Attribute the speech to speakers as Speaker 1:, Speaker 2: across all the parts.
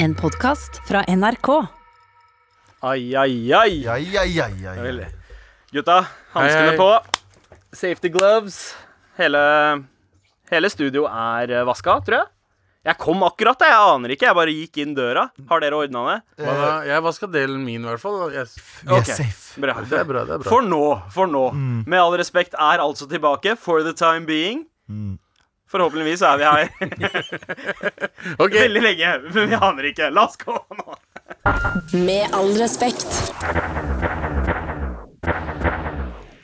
Speaker 1: En podkast fra NRK.
Speaker 2: Ai, ai, ai.
Speaker 3: ai, ai, ai, ai. ja.
Speaker 2: Vel, Gutta, hanskene på. Safety gloves. Hele, hele studio er eh, vaska, tror jeg. Jeg kom akkurat, jeg. Jeg aner ikke. Jeg bare gikk inn døra. Har dere ordna det?
Speaker 4: Hva da? Jeg vaska delen min, i hvert fall. Yes.
Speaker 3: Vi er
Speaker 2: okay.
Speaker 3: safe.
Speaker 2: Bra.
Speaker 4: det er bra. det er bra
Speaker 2: For nå, for nå. Med all respekt er altså tilbake for the time being.
Speaker 3: Mm.
Speaker 2: Forhåpentligvis er vi her
Speaker 4: okay.
Speaker 2: veldig lenge, men vi aner ikke. La oss gå nå.
Speaker 1: Med all respekt.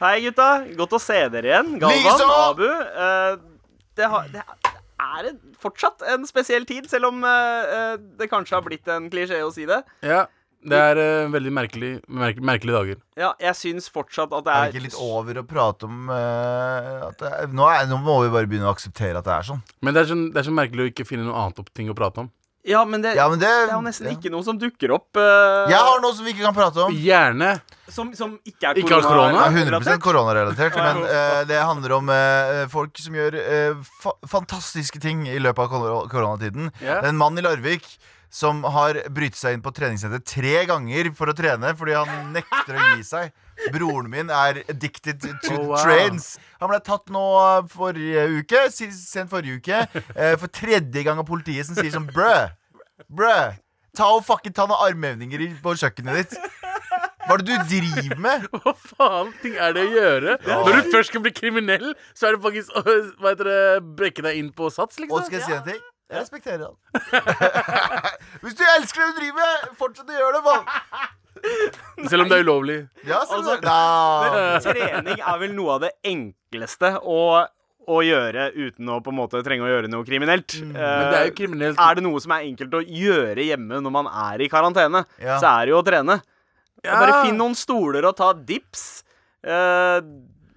Speaker 2: Hei, gutta. Godt å se dere igjen. Galvan,
Speaker 3: Lisa!
Speaker 2: Abu. Uh, det, har, det er fortsatt en spesiell tid, selv om eh, det kanskje har blitt en klisjé å si det.
Speaker 4: ja. Det er uh, veldig merkelig, merke, merkelige dager.
Speaker 2: Ja, jeg syns fortsatt at det
Speaker 3: Er
Speaker 2: er,
Speaker 3: det ikke litt over å prate om uh, at det er, nå, er, nå må vi bare begynne å akseptere at det er sånn.
Speaker 4: Men det er, sånn, det er så merkelig å ikke finne noe annet opp ting å prate om.
Speaker 2: Ja, men det,
Speaker 3: Ja, men det,
Speaker 2: det er jo nesten
Speaker 3: ja.
Speaker 2: ikke noe som dukker opp Uh,
Speaker 3: Jeg har noe som vi ikke kan prate om.
Speaker 4: Gjerne.
Speaker 2: som, som ikke er
Speaker 4: Ikke korona?
Speaker 3: Er 100% koronarelatert, men uh, det handler om uh, folk som gjør fa fantastiske ting i løpet av kor- koronatiden.
Speaker 4: Yeah.
Speaker 3: Det er en mann i Larvik som har brytt seg inn på treningssenter tre ganger for å trene fordi han nekter å gi seg. Broren min er addicted to
Speaker 4: Oh, wow.
Speaker 3: trains. Han ble tatt nå eh, forrige uke, sent forrige uke, eh, for tredje gang av politiet som sier sånn Brø, brø, ta og fucking ta noen armhevninger på kjøkkenet ditt. Hva er det du driver med?
Speaker 4: Hva faen ting er det å gjøre? Når du først skal bli kriminell, så er det faktisk å brekke deg inn på sats, liksom.
Speaker 3: Og skal jeg si en ting? Jeg respekterer han. Hvis du elsker det du driver med, fortsett å gjøre det, mann.
Speaker 4: Selv om det er ulovlig.
Speaker 3: Ja, selv om
Speaker 2: Altså,
Speaker 3: det-.
Speaker 2: Trening er vel noe av det enkleste å, å gjøre uten å på en måte trenge å gjøre noe kriminelt.
Speaker 4: Mm. Men det er jo
Speaker 2: Eh,
Speaker 4: kriminelt.
Speaker 2: er det noe som er enkelt å gjøre hjemme når man er i karantene,
Speaker 3: Ja.
Speaker 2: så er det jo å trene.
Speaker 4: Ja.
Speaker 2: Bare finn noen stoler og ta dips. Eh,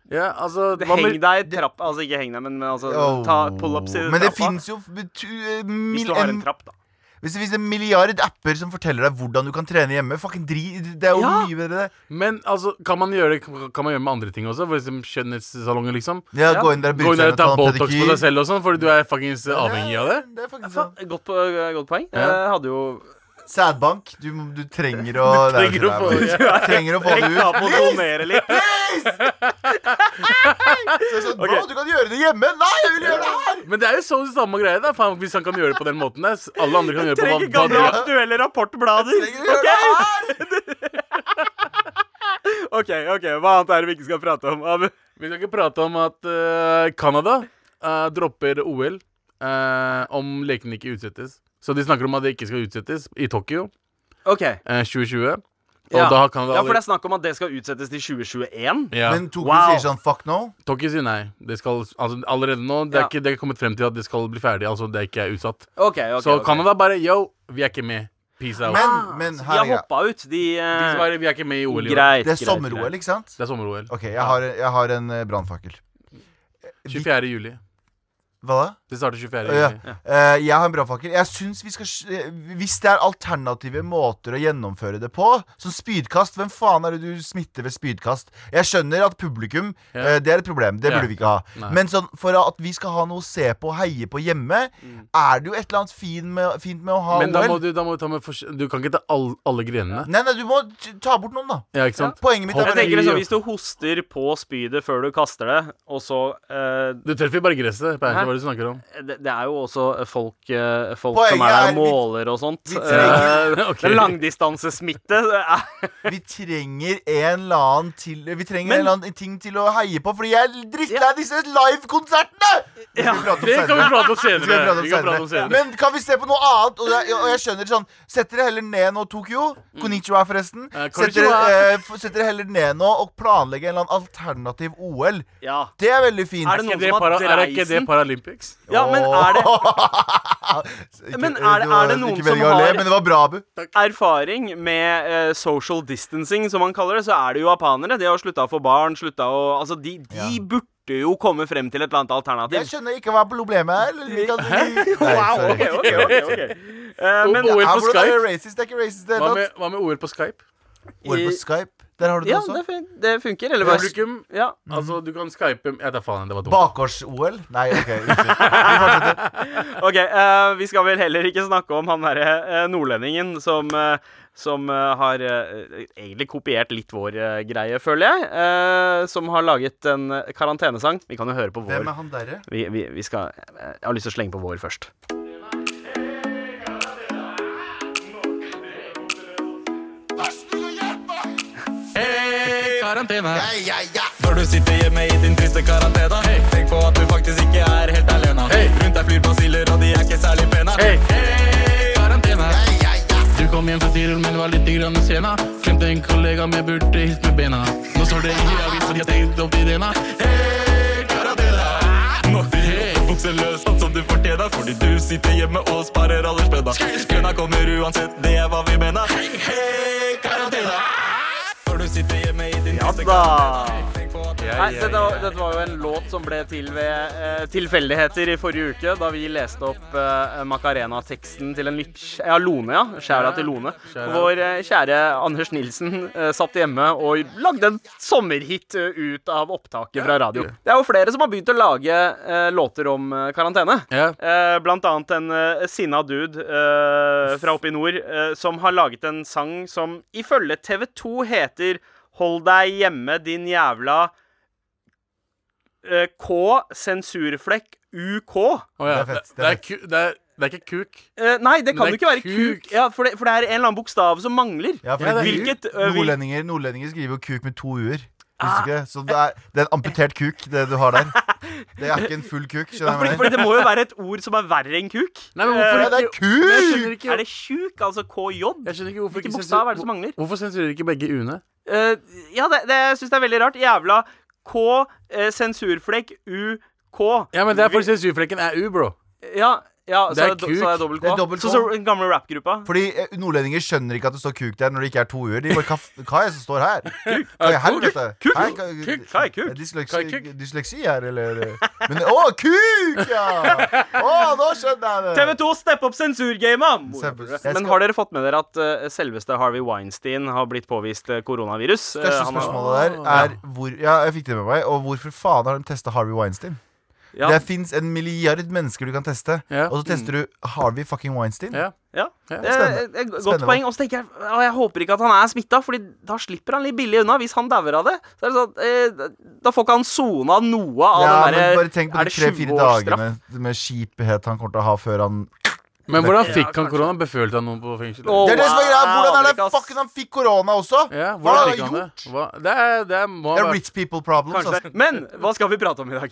Speaker 4: Ja, altså det
Speaker 2: heng
Speaker 4: med-
Speaker 2: deg i trapp Altså ikke heng deg, men, men altså,
Speaker 3: Oh.
Speaker 2: ta pullups i
Speaker 3: Men det
Speaker 2: trappa.
Speaker 3: fins jo betu- eh,
Speaker 2: Hvis du har en
Speaker 3: en,
Speaker 2: trapp, da.
Speaker 3: Hvis det finnes en milliard apper som forteller deg hvordan du kan trene hjemme, fucking dri, det er jo
Speaker 2: Ja.
Speaker 3: mye bedre det.
Speaker 4: Men altså, kan man gjøre det Kan man gjøre med andre ting også? For eksempel skjønnhetssalonger, liksom?
Speaker 3: Ja,
Speaker 2: Ja.
Speaker 3: Gå inn der og
Speaker 4: Gå inn der og ta Botox på deg selv og sånn, fordi du er fuckings avhengig av det?
Speaker 3: Det er faktisk sånn.
Speaker 2: Godt, godt poeng.
Speaker 4: Ja.
Speaker 2: Jeg hadde jo
Speaker 3: Sædbank. Du, du trenger å
Speaker 4: Du trenger å få-
Speaker 3: Nei,
Speaker 4: ja.
Speaker 3: trenger å få det ut.
Speaker 2: på å donere litt.
Speaker 3: Så jeg sånn, Bro, du kan gjøre det hjemme! Nei, jeg vil gjøre det her!
Speaker 4: Men det er jo så samme greie, da. Faen, hvis han kan gjøre det på den måten der. Alle andre kan gjøre det på
Speaker 2: Trenger
Speaker 4: hva,
Speaker 2: gamle aktuelle rapportblader.
Speaker 3: Trenger å gjøre det her!
Speaker 2: OK, ok, hva annet er det vi ikke skal prate om? Abu?
Speaker 4: Vi skal ikke prate om at uh, Canada eh, dropper OL uh, om lekene ikke utsettes. Så de snakker om at det ikke skal utsettes i Tokyo
Speaker 2: OK.
Speaker 4: eh, 2020. Og
Speaker 2: Ja.
Speaker 4: da har Canada
Speaker 2: Ja, for det er snakk om at det skal utsettes til 2021.
Speaker 4: ja.
Speaker 3: Men Tokyo
Speaker 2: Wow.
Speaker 3: sier sånn fuck no.
Speaker 4: Tokyo sier nei. Det skal, altså, allerede nå det er,
Speaker 2: Ja.
Speaker 4: ikke, det er kommet frem til at det skal bli ferdig. Altså det er ikke utsatt.
Speaker 2: Ok, ok
Speaker 4: Så
Speaker 2: ok.
Speaker 4: Canada bare yo, vi er ikke med. Peace out.
Speaker 3: Men, men her
Speaker 2: de har hoppa ut. De, uh,
Speaker 4: De som bare, vi er ikke med i OL i år.
Speaker 2: Greit.
Speaker 3: Det er sommer-OL, ikke sant?
Speaker 4: Det er sommer-OL.
Speaker 3: Ok, jeg har, jeg har en eh, brannfakkel.
Speaker 4: 24. juli.
Speaker 3: Hva da?
Speaker 4: Det starter 24.
Speaker 3: Ja.
Speaker 4: Ja.
Speaker 3: Uh, jeg har en brannfakkel. Jeg synes vi skal eh, Hvis det er alternative måter å gjennomføre det på, som spydkast Hvem faen er det du smitter ved spydkast? Jeg skjønner at publikum
Speaker 4: Ja.
Speaker 3: uh, Det er et problem. Det
Speaker 4: Ja.
Speaker 3: burde vi ikke ha.
Speaker 4: Nei.
Speaker 3: Men sånn, for at vi skal ha noe å se på og heie på hjemme, er det jo et eller annet fin med, fint med å ha
Speaker 4: Men da må du, da må du ta med Du kan ikke ta all, alle grenene.
Speaker 3: Nei, nei, du må ta bort noen, da.
Speaker 4: Ja, ikke sant?
Speaker 3: Poenget mitt er
Speaker 2: Jeg
Speaker 3: bare
Speaker 2: tenker liksom, Hvis du hoster på spydet før du kaster det, og så uh,
Speaker 4: Du treffer bare gresset. Er du snakker om.
Speaker 2: det, det er jo også folk, eh, folk som er der
Speaker 3: er
Speaker 2: og måler og sånt.
Speaker 3: vi
Speaker 2: Eh,
Speaker 3: trenger-
Speaker 4: Ok.
Speaker 2: det er langdistansesmitte.
Speaker 3: Vi trenger en eller annen til Vi trenger
Speaker 2: Men-
Speaker 3: en eller annen ting til å heie på, fordi jeg er drittlei disse livekonsertene! Om
Speaker 4: Det kan vi prate om senere.
Speaker 3: Men kan vi se på noe annet? Og jeg, og jeg skjønner sånn Sett dere heller ned nå, Tokyo. Konnichiwa, forresten.
Speaker 4: Eh,
Speaker 3: Sett dere, eh, dere heller ned nå og planlegge en eller annen alternativ OL.
Speaker 2: ja.
Speaker 3: Det er veldig fint.
Speaker 2: Er det noen
Speaker 4: det,
Speaker 2: som har dreisen?
Speaker 4: Paralympics?
Speaker 2: ja, men er det
Speaker 3: Ikke-
Speaker 2: Men er det-
Speaker 3: det
Speaker 2: er det noen som
Speaker 3: har le, Men det var bra,
Speaker 2: erfaring med uh, social distancing, som man kaller det, så er det jo japanere. De har slutta å få barn, slutta å Altså, de, de
Speaker 3: Ja.
Speaker 2: burde jo komme frem til et eller annet alternativ.
Speaker 3: Jeg skjønner ikke hva problemet er. eller vi kan- Nei,
Speaker 2: Wow, ok, ok, ok. Eh, men
Speaker 4: OL på Skype?
Speaker 3: racist? Det er ikke racist i det
Speaker 4: Hva med, hva med OL på Skype?
Speaker 3: OL på Skype? Der har du det
Speaker 2: Ja,
Speaker 3: også.
Speaker 2: det, fun det funker. Eller bare
Speaker 4: Publikum
Speaker 2: ja.
Speaker 4: Altså, du kan skype Jeg tar faen, det var dumt.
Speaker 3: Bakgårds-OL? Nei, OK. Vi.
Speaker 2: OK, uh, vi skal vel heller ikke snakke om han derre uh, nordlendingen som uh, som har egentlig kopiert litt vår greie, føler jeg. eh, som har laget en karantenesang. Vi kan jo høre på vår.
Speaker 3: Hvem er han derre?
Speaker 2: Vi, vi, vi skal Jeg har lyst til å slenge på vår først.
Speaker 5: Hey, karantene. Når du sitter hjemme i din triste karantene, tenk på at du faktisk ikke er helt alene. Rundt deg flyr basiller, og de er ikke særlig pene. Hey, karantene. Du kom hjem fra Tirol, men var litt grann sena. Glemte en kollega men burde hilst med bena. Nå står det i avisen de har tenkt opp idena. Hey, karantene. Nå hey, sånn som du fortjener, fordi du sitter hjemme og sparer alle spenna. Kønna kommer uansett, det er hva vi mener. Hey, karantene. Når du sitter hjemme i din
Speaker 2: Ja da. Nei, dette, var- dette var jo en låt som ble til ved eh, tilfeldigheter i forrige uke, da vi leste opp eh, Macarena-teksten til en litt Ja, Lone, ja. Skjæra til Lone. Vår eh, kjære Anders Nilsen eh, satt hjemme og lagde en sommerhit eh, ut av opptaket fra radio. Det er jo flere som har begynt å lage eh, låter om eh, karantene. Eh, blant annet en eh, sinna dude eh, fra oppe i nord eh, som har laget en sang som ifølge TV 2 heter Hold deg hjemme, din jævla uh, K, sensurflekk, UK.
Speaker 4: Oh, ja.
Speaker 3: Det er fett,
Speaker 4: Det, det, er ku, det, er, det er ikke kuk.
Speaker 2: Uh, nei, det kan
Speaker 4: det
Speaker 2: jo ikke være
Speaker 4: kuk.
Speaker 2: kuk. Ja, for det, for det er en eller annen bokstav som mangler.
Speaker 3: Ja,
Speaker 4: Ja, det er
Speaker 2: Hvilket uh,
Speaker 3: Nordlendinger, nordlendinger skriver jo kuk med to u-er. Ah. det? Så det er, det er en amputert kuk, det du har der. Det er ikke en full kuk.
Speaker 2: ja, fordi, fordi det må jo være et ord som er verre enn kuk.
Speaker 4: Nei, men hvorfor
Speaker 3: uh, det er kuk!
Speaker 4: ikke
Speaker 2: Er det tjuk, altså KJ? Hvilken bokstav er det som mangler?
Speaker 4: Hvorfor sensurerer ikke begge u-ene?
Speaker 2: Eh, ja, det, det jeg syns det er veldig rart. Jævla K, eh, sensurflekk, U, K.
Speaker 4: Ja, men det er fordi sensurflekken er u, bro.
Speaker 2: Ja, ja så
Speaker 4: Det er
Speaker 2: er
Speaker 4: kuk.
Speaker 2: så er det.
Speaker 3: Det er dobbelt
Speaker 2: Så,
Speaker 3: K.
Speaker 2: så den gamle rappgruppa.
Speaker 3: Fordi eh, nordlendinger skjønner ikke at det står kuk der når det ikke er to u-er. De bare hva, hva er det som står her? Hva er helvete?
Speaker 2: Kuk.
Speaker 3: Hva-
Speaker 2: Kuk. Hva er kuk?
Speaker 3: Er Dysleksi,
Speaker 4: Hva er kuk?
Speaker 3: dysleksi her, eller? Men Å, kuk, ja! Å, nå skjønner jeg det.
Speaker 2: TV 2, stepp opp sensurgamet!
Speaker 3: Skal-
Speaker 2: Men har dere fått med dere at uh, selveste Harvey Weinstein har blitt påvist eh, koronavirus? Eh,
Speaker 3: Største spørsmålet der er hvor, Ja, jeg fikk det med meg. Og hvorfor faen har de testa Harvey Weinstein?
Speaker 2: Ja,
Speaker 3: Det fins en milliard mennesker du kan teste,
Speaker 4: Ja.
Speaker 3: og så tester du Harvey fucking Weinstein.
Speaker 4: Ja.
Speaker 2: ja. Det er
Speaker 3: Spennende.
Speaker 2: et- godt
Speaker 3: Spennende.
Speaker 2: poeng. Og så tenker jeg Og jeg håper ikke at han er smitta, Fordi da slipper han litt billig unna. Hvis han dauer av det, så er det sånn eh, Da får ikke han sona noe av
Speaker 3: Ja,
Speaker 2: den
Speaker 3: men
Speaker 2: derre
Speaker 3: bare tenk på de
Speaker 2: det
Speaker 3: tre-fire
Speaker 2: 20
Speaker 3: dagene med kjiphet han kommer til å ha før han
Speaker 4: Men hvordan fikk han korona? Befølte han noen på fengselet?
Speaker 2: Åh.
Speaker 3: Det er det som er greia! Hvordan er det
Speaker 2: Fucken
Speaker 3: fucking han fikk korona også?
Speaker 4: Ja,
Speaker 3: Hva
Speaker 4: hvordan
Speaker 3: har
Speaker 4: fikk
Speaker 3: han
Speaker 4: han
Speaker 3: gjort?
Speaker 4: det? Hva? Det er, det må
Speaker 3: Det er rich people problems.
Speaker 2: Kanskje
Speaker 3: Altså.
Speaker 2: Men hva skal vi prate om i dag?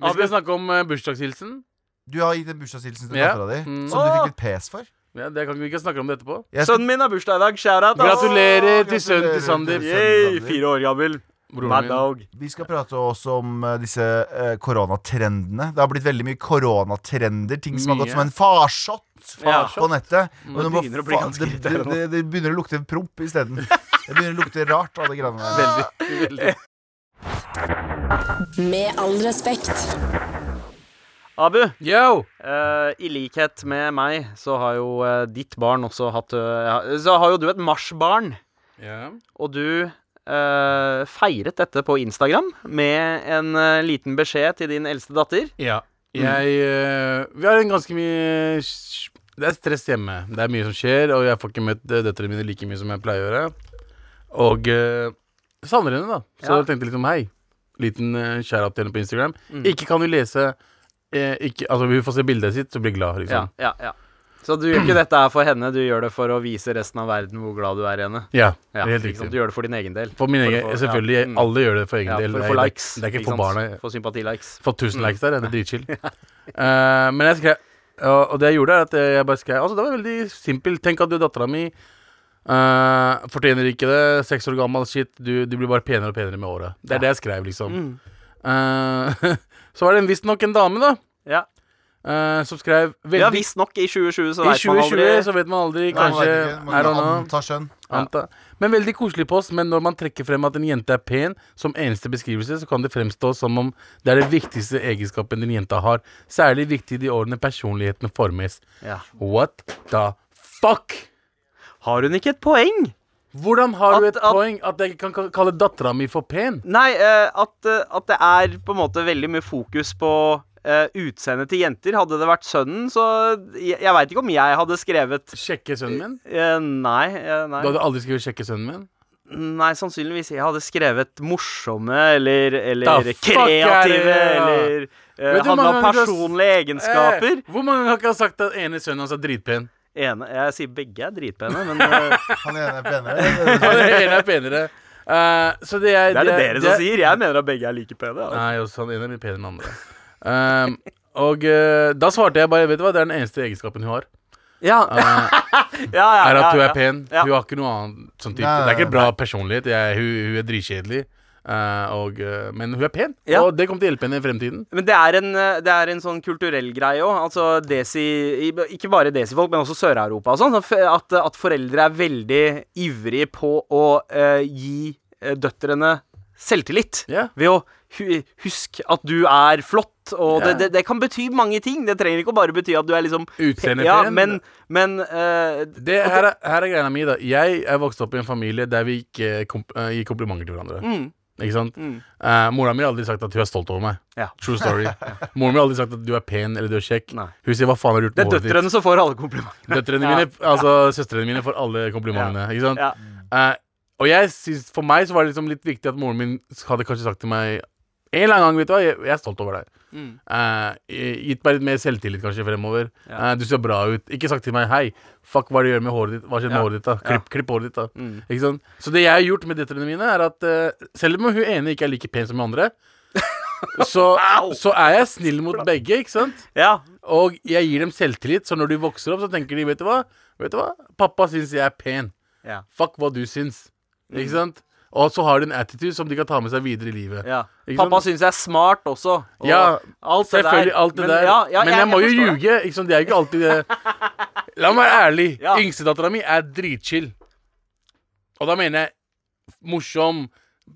Speaker 4: Vi skal snakke om uh, bursdagshilsen.
Speaker 3: Du har gitt en bursdagshilsen til
Speaker 4: Ja.
Speaker 3: dattera di,
Speaker 4: Mm.
Speaker 3: som du fikk litt pes for.
Speaker 4: Ja, det kan vi ikke snakke om det etterpå.
Speaker 3: Jeg
Speaker 2: Sønnen min har bursdag i dag. Shout-out. ass.
Speaker 4: Gratulerer til sønnen til Sandeep.
Speaker 2: Yay, fire år gammel.
Speaker 4: Broren
Speaker 2: Mad
Speaker 4: min.
Speaker 2: dog.
Speaker 3: Vi skal prate også om eh, disse eh, koronatrendene. Det har blitt veldig mye koronatrender. Ting som har
Speaker 4: Mye.
Speaker 3: gått som en farsott
Speaker 2: Ja.
Speaker 3: på nettet. Men
Speaker 2: det
Speaker 3: nå må
Speaker 2: begynner å bli
Speaker 3: faen-
Speaker 2: ganske
Speaker 3: det, det,
Speaker 2: irriterende
Speaker 3: det, det begynner å lukte promp isteden. Det begynner å lukte rart av det greiene der.
Speaker 4: Veldig, veldig.
Speaker 1: Med all respekt.
Speaker 2: Abu,
Speaker 4: Yo!
Speaker 2: eh, i likhet med meg så har jo eh, ditt barn også hatt eh, Så har jo du et marsbarn.
Speaker 4: Ja.
Speaker 2: Og du eh, feiret dette på Instagram med en eh, liten beskjed til din eldste datter.
Speaker 4: ja. Jeg eh, Vi har en ganske mye Det er stress hjemme. Det er mye som skjer, og jeg får ikke møtt uh, døtrene mine like mye som jeg pleier å gjøre. Og uh, savner henne, da. Så
Speaker 2: Ja.
Speaker 4: jeg tenkte liksom hei. Liten uh, shout-out til henne på Instagram.
Speaker 2: Mm.
Speaker 4: Ikke kan du lese eh, ikke, Altså, vi får se bildet sitt, så blir glad, liksom.
Speaker 2: ja, ja. ja. Så du gjør ikke dette her for henne, du gjør det for å vise resten av verden hvor glad du er i henne.
Speaker 4: Ja,
Speaker 2: Ja,
Speaker 4: helt riktig.
Speaker 2: Du gjør det for din egen del.
Speaker 4: For min
Speaker 2: For
Speaker 4: egen,
Speaker 2: få-
Speaker 4: selvfølgelig.
Speaker 2: ja, mm.
Speaker 4: Alle gjør det for egen
Speaker 2: Ja,
Speaker 4: del.
Speaker 2: for å
Speaker 4: Det
Speaker 2: få
Speaker 4: er-
Speaker 2: likes.
Speaker 4: Det er ikke for barna.
Speaker 2: For sympatilikes.
Speaker 4: Få 1000
Speaker 2: Mm.
Speaker 4: likes der, det er dritchill. uh, men jeg skrev og, og det jeg gjorde, er at jeg bare skrev Altså, det var veldig simpelt. Tenk at du, dattera mi, eh, fortjener ikke det. Seks år gammel, shit. Du, du blir bare penere og penere med året. Det er det jeg skrev, liksom.
Speaker 2: Mm.
Speaker 4: Uh, så var det visstnok en dame, da,
Speaker 2: Ja.
Speaker 4: Uh, som skrev
Speaker 2: ja,
Speaker 4: veldig
Speaker 2: visstnok i 2020 så
Speaker 4: I
Speaker 2: man
Speaker 4: 2020
Speaker 2: aldri.
Speaker 4: så vet man aldri.
Speaker 3: Nei,
Speaker 4: Kanskje
Speaker 3: Er ikke. Man kan anta skjønn.
Speaker 4: Men veldig koselig post. Men når man trekker frem at en jente er pen som eneste beskrivelse, så kan det fremstå som om det er det viktigste egenskapen din jente har. Særlig viktig i de årene personligheten formes.
Speaker 2: Ja.
Speaker 4: What the fuck?
Speaker 2: Har hun ikke et poeng?
Speaker 4: Hvordan har du et
Speaker 2: at-
Speaker 4: poeng at jeg kan kalle dattera mi for pen?
Speaker 2: Nei, eh, at, eh, at det er på en måte veldig mye fokus på uh, utseendet til jenter. Hadde det vært sønnen, så Jeg, jeg veit ikke om jeg hadde skrevet
Speaker 4: Sjekke sønnen min?
Speaker 2: Uh, Nei. uh, nei.
Speaker 4: Du hadde aldri skrevet 'sjekke sønnen min'?
Speaker 2: Nei, sannsynligvis. Jeg hadde skrevet morsomme eller, eller
Speaker 4: er
Speaker 2: kreative eller uh,
Speaker 4: hadde
Speaker 2: handla om personlige egenskaper.
Speaker 4: Eh, hvor mange ganger har ikke sagt at ene sønnen hans er dritpen?
Speaker 2: Ene, jeg sier begge er dritpene, men eh,
Speaker 3: Han ene er penere.
Speaker 4: Han ene er penere. Uh, så det er
Speaker 2: det er det dere som sier. Jeg mener at begge er like pene. Altså.
Speaker 4: Nei, også han ene er mye penere enn den andre. Ehm, og uh, da svarte jeg bare Vet du hva, det er den eneste egenskapen hun har.
Speaker 2: Ja, ja, ja,
Speaker 4: er at hun er pen.
Speaker 2: Ja.
Speaker 4: Hun har ikke noe annet sånn type.
Speaker 3: Nei,
Speaker 4: Det er ikke bra personlighet. Jeg, hun, hun er dritkjedelig. Eh, og, eh, men hun er pen,
Speaker 2: Ja.
Speaker 4: og det kommer til å hjelpe henne i fremtiden.
Speaker 2: Men det er en, eh, det er en sånn kulturell greie òg. Altså desi Ikke bare desifolk, men også Sør-Europa og sånn. At, at foreldre er veldig ivrige på å uh, gi døtrene selvtillit.
Speaker 4: Yeah.
Speaker 2: Ved å hu huske at du er flott. Og
Speaker 4: yeah.
Speaker 2: det, det, det kan bety mange ting. Det trenger ikke å bare bety at du er liksom
Speaker 4: Utseendet
Speaker 2: ja. Men, men uh,
Speaker 4: Det, her, er, her er greia mi, da. Jeg er vokst opp i en familie der vi ikke kom, uh, gir komplimenter til hverandre.
Speaker 2: mm,
Speaker 4: Ikke sant?
Speaker 2: mm.
Speaker 4: Uh, Mora mi har aldri sagt at hun er stolt over meg.
Speaker 2: Ja.
Speaker 4: True story. Mora min har aldri sagt at du er pen eller du er kjekk.
Speaker 2: Nei.
Speaker 4: Hun sier 'hva faen har du gjort
Speaker 2: Det
Speaker 4: med
Speaker 2: er
Speaker 4: håret ditt'?
Speaker 2: døtrene som får alle komplimentene.
Speaker 4: Døtrene mine, altså søstrene mine, får alle komplimentene. Ikke sant? Eh, og jeg synes, for meg så var det liksom litt viktig at moren min hadde kanskje sagt til meg en eller annen gang, vet du hva, jeg, jeg er stolt over deg.
Speaker 2: Mm.
Speaker 4: Uh, gitt meg litt mer selvtillit kanskje fremover.
Speaker 2: Ja.
Speaker 4: Uh, du ser bra ut. Ikke sagt til meg 'hei, fuck, hva er det du gjør med håret ditt'? Hva skjer med håret ditt, da? Klipp, klipp håret ditt, da.
Speaker 2: Mm.
Speaker 4: Ikke sant? Så det jeg har gjort med døtrene mine, er at uh, selv om hun ene ikke er like pen som hun andre, så, så er jeg snill mot begge, ikke sant?
Speaker 2: Ja.
Speaker 4: Og jeg gir dem selvtillit, så når de vokser opp, så tenker de, vet du hva? Vet du hva? Pappa syns jeg er pen.
Speaker 2: Ja.
Speaker 4: Fuck hva du syns. Ikke
Speaker 2: Mm.
Speaker 4: sant? Og så har de en attitude som de kan ta med seg videre i livet.
Speaker 2: ja. Pappa
Speaker 4: sånn?
Speaker 2: syns jeg er smart også. og
Speaker 4: Ja,
Speaker 2: alt
Speaker 4: Selvfølgelig, alt det
Speaker 2: Men
Speaker 4: der.
Speaker 2: ja, ja,
Speaker 4: men jeg, må jo
Speaker 2: forstår det.
Speaker 4: ljuge. Liksom. Det er jo ikke alltid det. La meg være ærlig.
Speaker 2: Ja.
Speaker 4: Yngstedattera mi er dritchill. Og da mener jeg morsom,